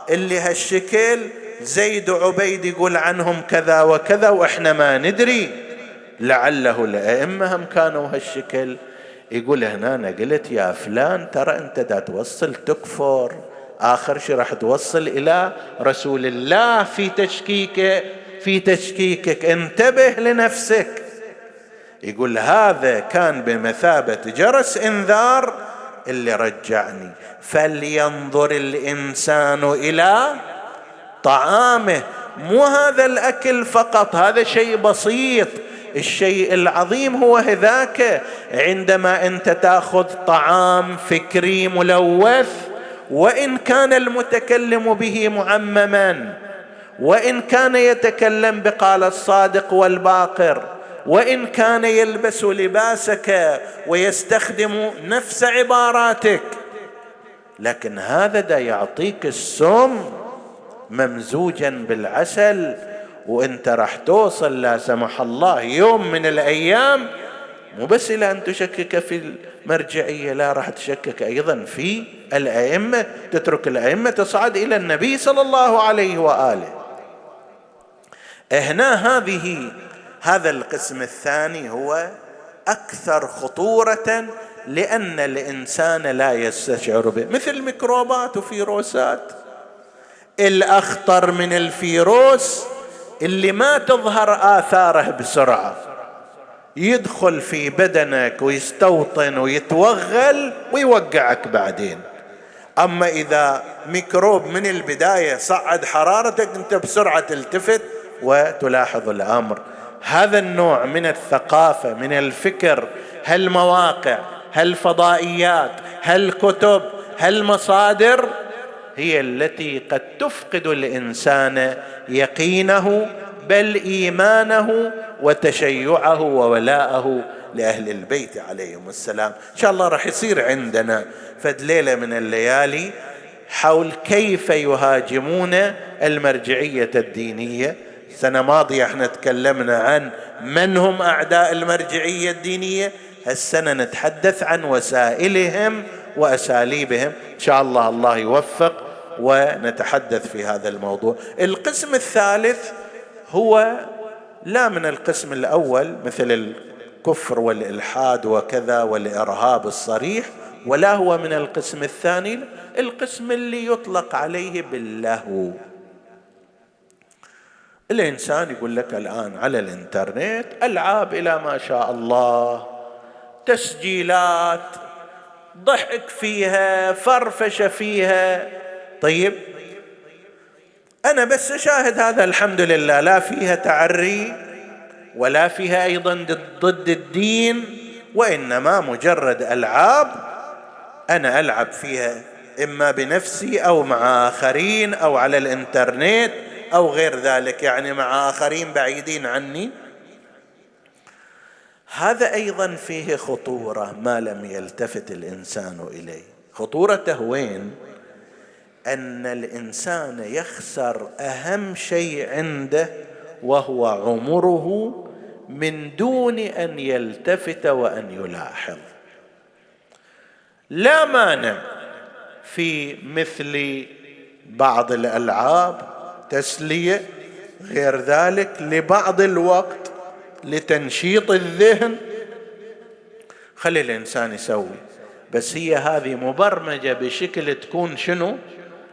اللي هالشكل زيد وعبيد يقول عنهم كذا وكذا وإحنا ما ندري. لعله الأئمة هم كانوا هالشكل. يقول هنا أنا قلت يا فلان ترى أنت دا توصل تكفر. آخر شيء راح توصل إلى رسول الله. في تشكيكة في تشكيكك انتبه لنفسك. يقول هذا كان بمثابة جرس إنذار اللي رجعني. فلينظر الإنسان إلى طعامه. مو هذا الأكل فقط هذا شيء بسيط. الشيء العظيم هو هذاك. عندما أنت تأخذ طعام فكري ملوث وإن كان المتكلم به معمما وإن كان يتكلم بقال الصادق والباقر وإن كان يلبس لباسك ويستخدم نفس عباراتك. لكن هذا دا يعطيك السم ممزوجا بالعسل وانت راح توصل لا سمح الله يوم من الأيام مو بس إلى أن تشكك في المرجعية لا راح تشكك أيضا في الأئمة تترك الأئمة تصعد إلى النبي صلى الله عليه وآله. هنا هذه هذا القسم الثاني هو أكثر خطورة لأن الإنسان لا يستشعر به مثل ميكروبات وفيروسات. الأخطر من الفيروس اللي ما تظهر آثاره بسرعة. يدخل في بدنك ويستوطن ويتوغل ويوقعك بعدين. أما إذا ميكروب من البداية صعد حرارتك أنت بسرعة تلتفت وتلاحظ الأمر. هذا النوع من الثقافة من الفكر هالمواقع هالفضائيات هالكتب هالمصادر هي التي قد تفقد الإنسان يقينه بل إيمانه وتشيعه وولاءه لأهل البيت عليهم السلام. إن شاء الله راح يصير عندنا فد ليله من الليالي حول كيف يهاجمون المرجعية الدينية. سنة ماضية إحنا تكلمنا عن من هم أعداء المرجعية الدينية. هالسنة نتحدث عن وسائلهم وأساليبهم. إن شاء الله الله يوفق. ونتحدث في هذا الموضوع. القسم الثالث هو لا من القسم الأول مثل الكفر والإلحاد وكذا والإرهاب الصريح ولا هو من القسم الثاني القسم اللي يطلق عليه باللهو. الإنسان يقول لك الآن على الإنترنت ألعاب إلى ما شاء الله تسجيلات ضحك فيها فرفشة فيها طيب. أنا بس اشاهد هذا الحمد لله لا فيها تعري ولا فيها أيضا ضد الدين وإنما مجرد ألعاب أنا ألعب فيها إما بنفسي أو مع آخرين أو على الإنترنت أو غير ذلك يعني مع آخرين بعيدين عني. هذا أيضا فيه خطورة ما لم يلتفت الإنسان إليه. خطورته وين؟ أن الإنسان يخسر أهم شيء عنده وهو عمره من دون أن يلتفت وأن يلاحظ. لا مانع في مثل بعض الألعاب تسلية غير ذلك لبعض الوقت لتنشيط الذهن. خلي الإنسان يسوي بس هي هذه مبرمجة بشكل تكون شنو؟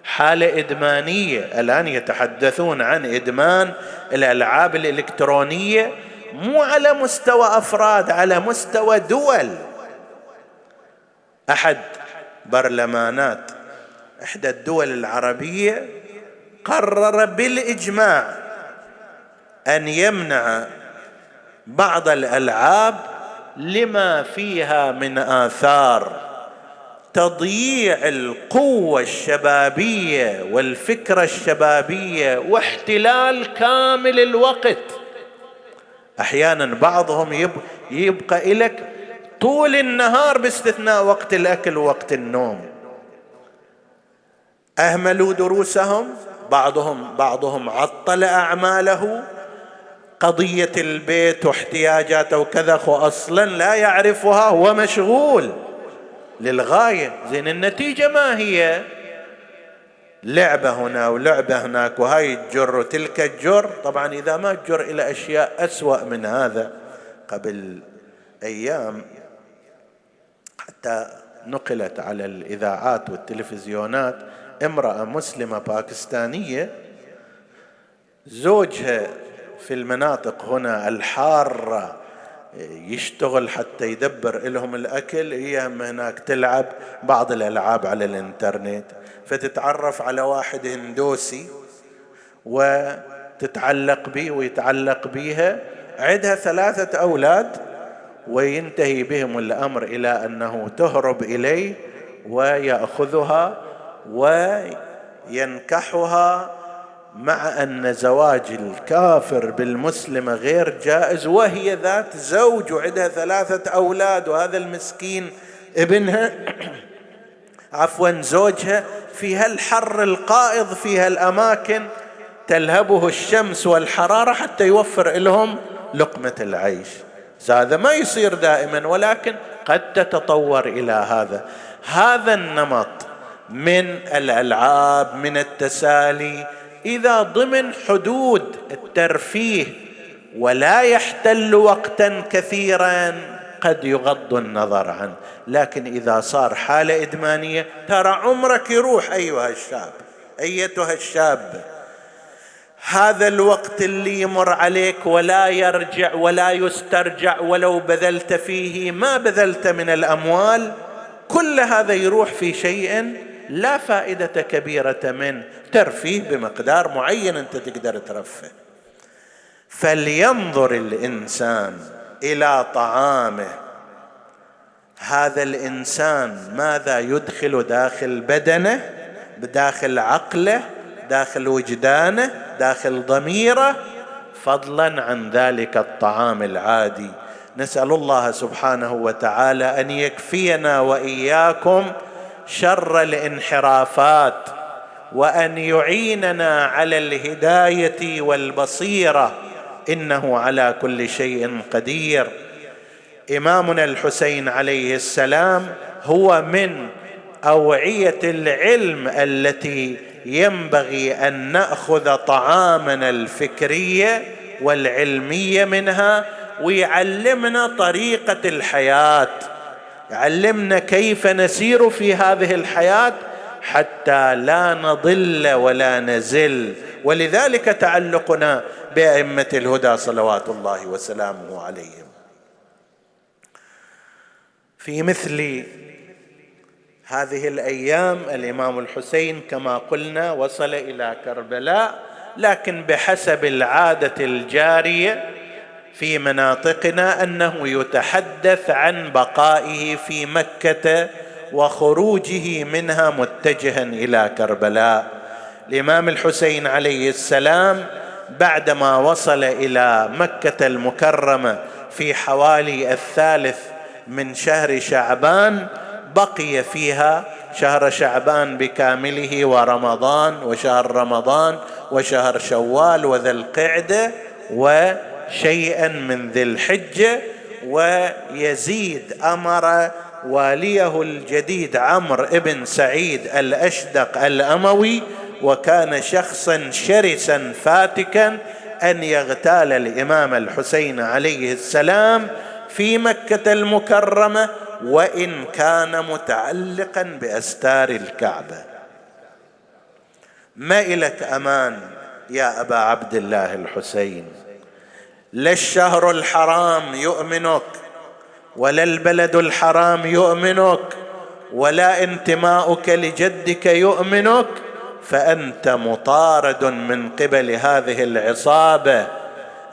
حالة إدمانية. الآن يتحدثون عن إدمان الألعاب الإلكترونية مو على مستوى أفراد على مستوى دول. أحد برلمانات إحدى الدول العربية قرر بالإجماع أن يمنع بعض الألعاب لما فيها من آثار. تضييع القوة الشبابية والفكرة الشبابية واحتلال كامل الوقت. أحيانا بعضهم يبقى لك طول النهار باستثناء وقت الأكل ووقت النوم. أهملوا دروسهم بعضهم بعضهم عطل أعماله. قضية البيت واحتياجاته وكذا أصلا لا يعرفها هو مشغول. للغاية. زين النتيجة ما هي؟ لعبة هنا ولعبة هناك وهاي تجر وتلك تجر طبعا إذا ما تجر إلى أشياء أسوأ من هذا قبل أيام حتى نقلت على الإذاعات والتلفزيونات امرأة مسلمة باكستانية زوجها في المناطق هنا الحارة يشتغل حتى يدبر لهم الأكل. هي هناك تلعب بعض الألعاب على الإنترنت فتتعرف على واحد هندوسي وتتعلق به ويتعلق بها عندها ثلاثة أولاد وينتهي بهم الأمر إلى أنه تهرب إليه ويأخذها وينكحها مع أن زواج الكافر بالمسلمه غير جائز وهي ذات زوج وعندها ثلاثة أولاد وهذا المسكين ابنها عفوا زوجها في هالحر القائض في هالأماكن تلهبه الشمس والحرارة حتى يوفر لهم لقمة العيش. هذا ما يصير دائما ولكن قد تتطور إلى هذا. هذا النمط من الألعاب من التسالي إذا ضمن حدود الترفيه ولا يحتل وقتا كثيرا قد يغض النظر عنه. لكن إذا صار حالة إدمانية ترى عمرك يروح أيها الشاب أيتها الشابه هذا الوقت اللي يمر عليك ولا يرجع ولا يسترجع ولو بذلت فيه ما بذلت من الأموال كل هذا يروح في شيء لا فائدة كبيرة منه ترفيه بمقدار معين أنت تقدر ترفه. فلينظر الإنسان إلى طعامه. هذا الإنسان ماذا يدخل داخل بدنه بداخل عقله داخل وجدانه داخل ضميره؟ فضلا عن ذلك الطعام العادي. نسأل الله سبحانه وتعالى أن يكفينا وإياكم شر الانحرافات وأن يعيننا على الهداية والبصيرة. إنه على كل شيء قدير. إمامنا الحسين عليه السلام هو من أوعية العلم التي ينبغي أن نأخذ طعامنا الفكرية والعلمية منها ويعلمنا طريقة الحياة. يعلمنا كيف نسير في هذه الحياة حتى لا نضل ولا نزل. ولذلك تعلقنا بأئمة الهدى صلوات الله وسلامه عليهم. في مثل هذه الأيام الإمام الحسين كما قلنا وصل إلى كربلاء لكن بحسب العادة الجارية في مناطقنا أنه يتحدث عن بقائه في مكة وخروجه منها متجها إلى كربلاء. الإمام الحسين عليه السلام بعدما وصل إلى مكة المكرمة في حوالي الثالث من شهر شعبان بقي فيها شهر شعبان بكامله ورمضان وشهر رمضان وشهر شوال وذا القعدة وشيئا من ذي الحجة ويزيد أمر واليه الجديد عمرو ابن سعيد الأشدق الأموي وكان شخصا شرسا فاتكا أن يغتال الإمام الحسين عليه السلام في مكة المكرمة وإن كان متعلقا بأستار الكعبة. ما إلك أمان يا أبا عبد الله الحسين؟ لا الشهر الحرام يؤمنك ولا البلد الحرام يؤمنك ولا انتماؤك لجدك يؤمنك فأنت مطارد من قبل هذه العصابة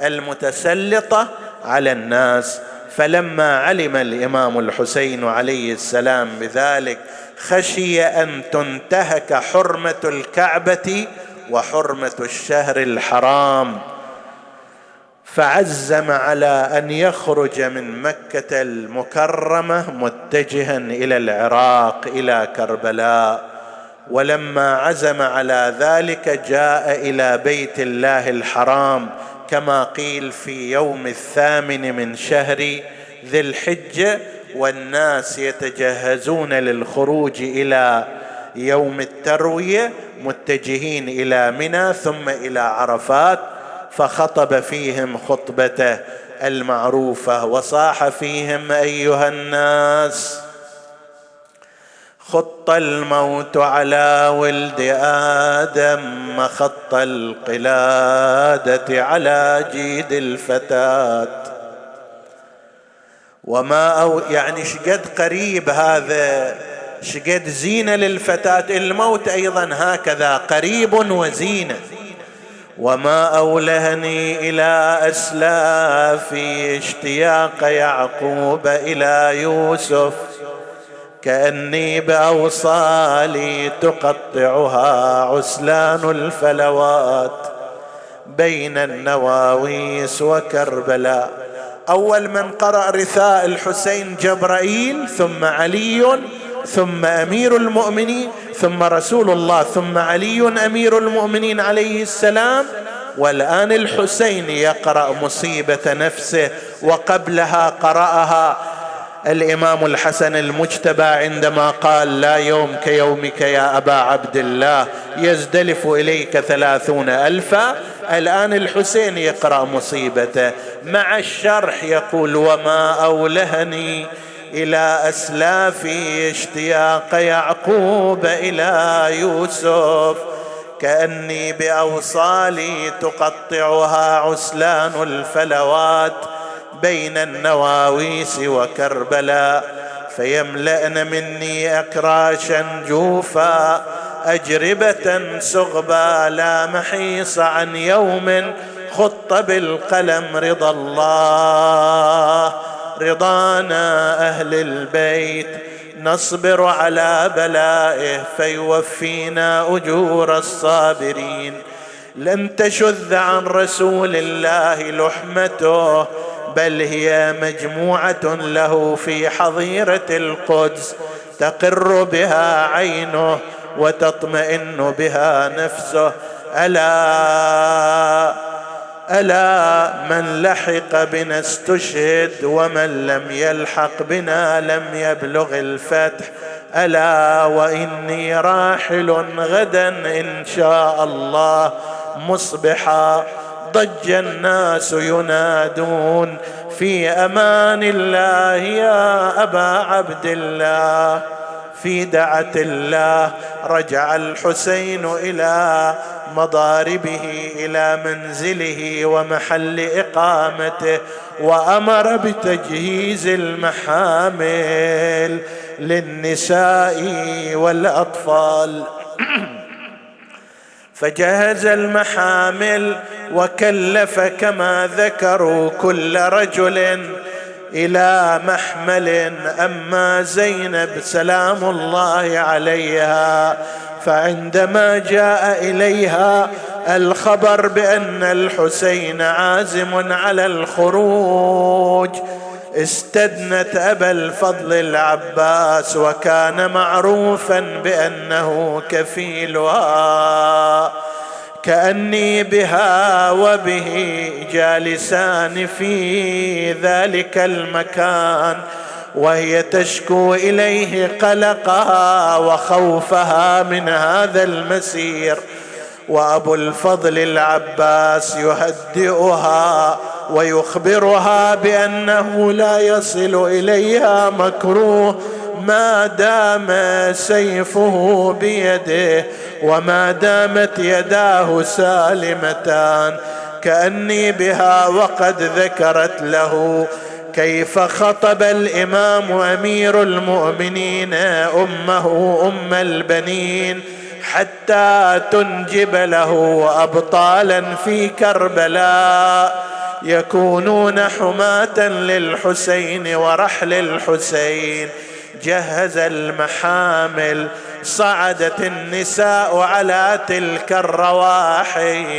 المتسلطة على الناس. فلما علم الإمام الحسين عليه السلام بذلك خشي أن تنتهك حرمة الكعبة وحرمة الشهر الحرام. فعزم على أن يخرج من مكة المكرمة متجها إلى العراق إلى كربلاء. ولما عزم على ذلك جاء إلى بيت الله الحرام كما قيل في يوم الثامن من شهر ذي الحجة والناس يتجهزون للخروج إلى يوم التروية متجهين إلى منى ثم إلى عرفات. فخطب فيهم خطبته المعروفة وصاح فيهم أيها الناس خط الموت على ولد آدم خط القلادة على جيد الفتاة. وما أو يعني شقد قريب هذا شقد زينة للفتاة. الموت أيضا هكذا قريب وزينة. وما اولهني إلى اسلافي اشتياق يعقوب إلى يوسف كاني باوصالي تقطعها عسلان الفلوات بين النواويس وكربلاء. اول من قرا رثاء الحسين جبرائيل ثم علي ثم أمير المؤمنين ثم رسول الله ثم علي أمير المؤمنين عليه السلام. والآن الحسين يقرأ مصيبة نفسه وقبلها قرأها الإمام الحسن المجتبى عندما قال لا يوم كيومك يا أبا عبد الله يزدلف إليك ثلاثون ألفا. الآن الحسين يقرأ مصيبته. مع الشرح يقول وما أولهني إلى أسلافي اشتياق يعقوب إلى يوسف. كأني بأوصالي تقطعها عسلان الفلوات بين النواويس وكربلاء فيملأن مني أكراشا جوفا أجربة سغبا لا محيص عن يوم خط بالقلم رضا الله. رضانا أهل البيت نصبر على بلائه فيوفينا أجور الصابرين. لن تشذ عن رسول الله لحمته بل هي مجموعة له في حظيرة القدس. تقر بها عينه وتطمئن بها نفسه. ألا ألا من لحق بنا استشهد ومن لم يلحق بنا لم يبلغ الفتح. ألا وإني راحل غدا إن شاء الله مصبحا. ضج الناس ينادون في أمان الله يا أبا عبد الله. في دعة الله رجع الحسين إلى مضاربه إلى منزله ومحل إقامته وأمر بتجهيز المحامل للنساء والأطفال. فجهز المحامل وكلف كما ذكروا كل رجل إلى محمل أما زينب سلام الله عليها فعندما جاء إليها الخبر بأن الحسين عازم على الخروج استدنت أبا الفضل العباس وكان معروفا بأنه كفيلها. كأني بها وبه جالسان في ذلك المكان وهي تشكو إليه قلقها وخوفها من هذا المسير. وأبو الفضل العباس يهدئها ويخبرها بأنه لا يصل إليها مكروه ما دام سيفه بيده وما دامت يداه سالمتان. كأني بها وقد ذكرت له. كيف خطب الإمام أمير المؤمنين أمه أم البنين حتى تنجب له ابطالا في كربلاء. يكونون حماة للحسين ورحل الحسين. جهز المحامل صعدت النساء على تلك الرواحل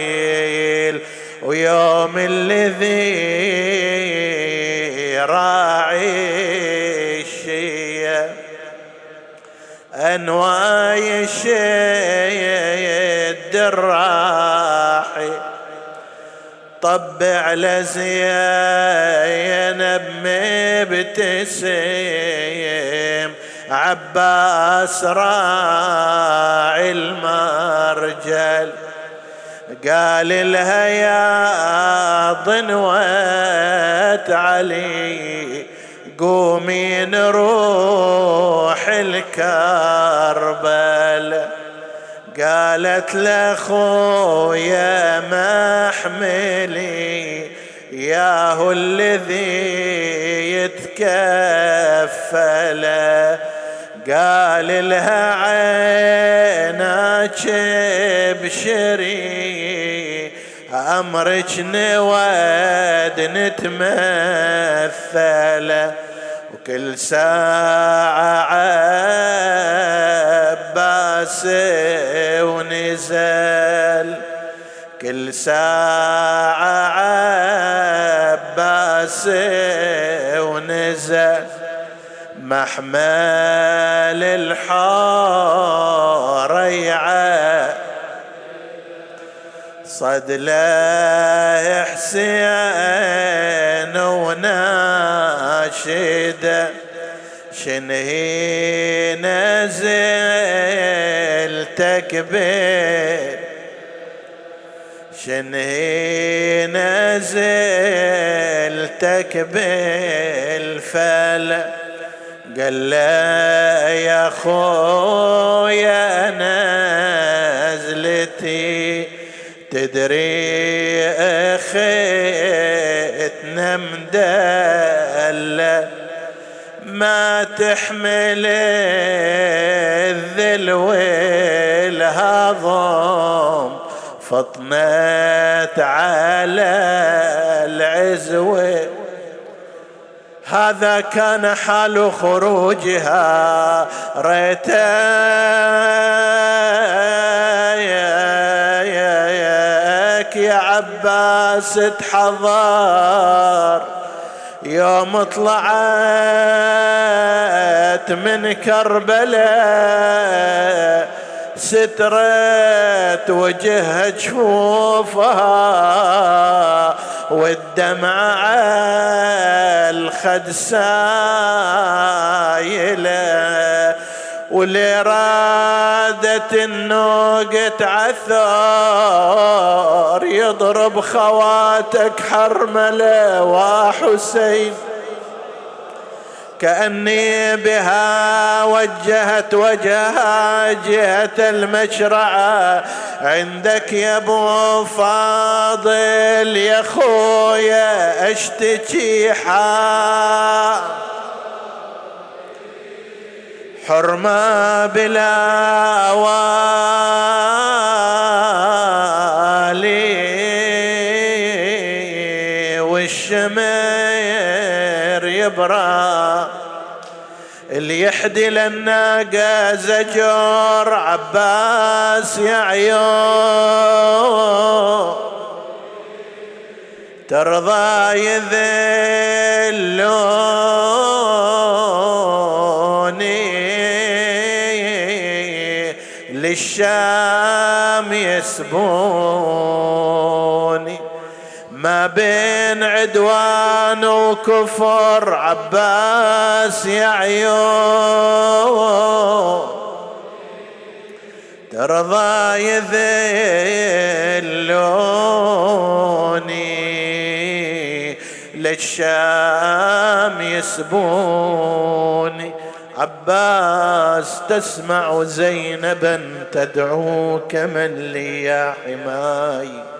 ويوم الذي راعي الشيء انواي الشيد الراحي طبع لزينب مبتسم. عباس راعي المرجل. قال لها يا ضنوة علي قومي نروح الكربل. قالت لأخويا محملي ياهو الذي يتكفل. قال لها عينك بشري أمرك نود نتمثل. وكل ساعة عباس ونزل. كل ساعة عباس ونزل. محمل الحاريعه صد لا حسين وناشد. شنهي نزل تكبير شنهي نزل تكبير فل قال له يا خويا نزلتي تدري أخيتنا مدلة؟ ما تحمل الذل والهضم. فطنت على العزوة هذا كان حال خروجها. ريتك عباس تحضر يوم طلعت من كربلاء سترت وجهها جفوفها والدمع الخد سايلة. واللي رادت النوقة عثار يضرب خواتك حرملة وحسين. كأني بها وجهت وجهها جهة المشرعة عندك يا أبو فاضل يا خويا أشتكي حال حرمة بلا والي والشمر يبرى اللي يحدي للناقة زجر عباس يا ترضى يذلوني للشام يسبوني. ما بين عدوان وكفر عباس يا عيون. ترضى يذلوني. للشام يسبوني. عباس تسمع زينبا تدعوك من لي يا حماي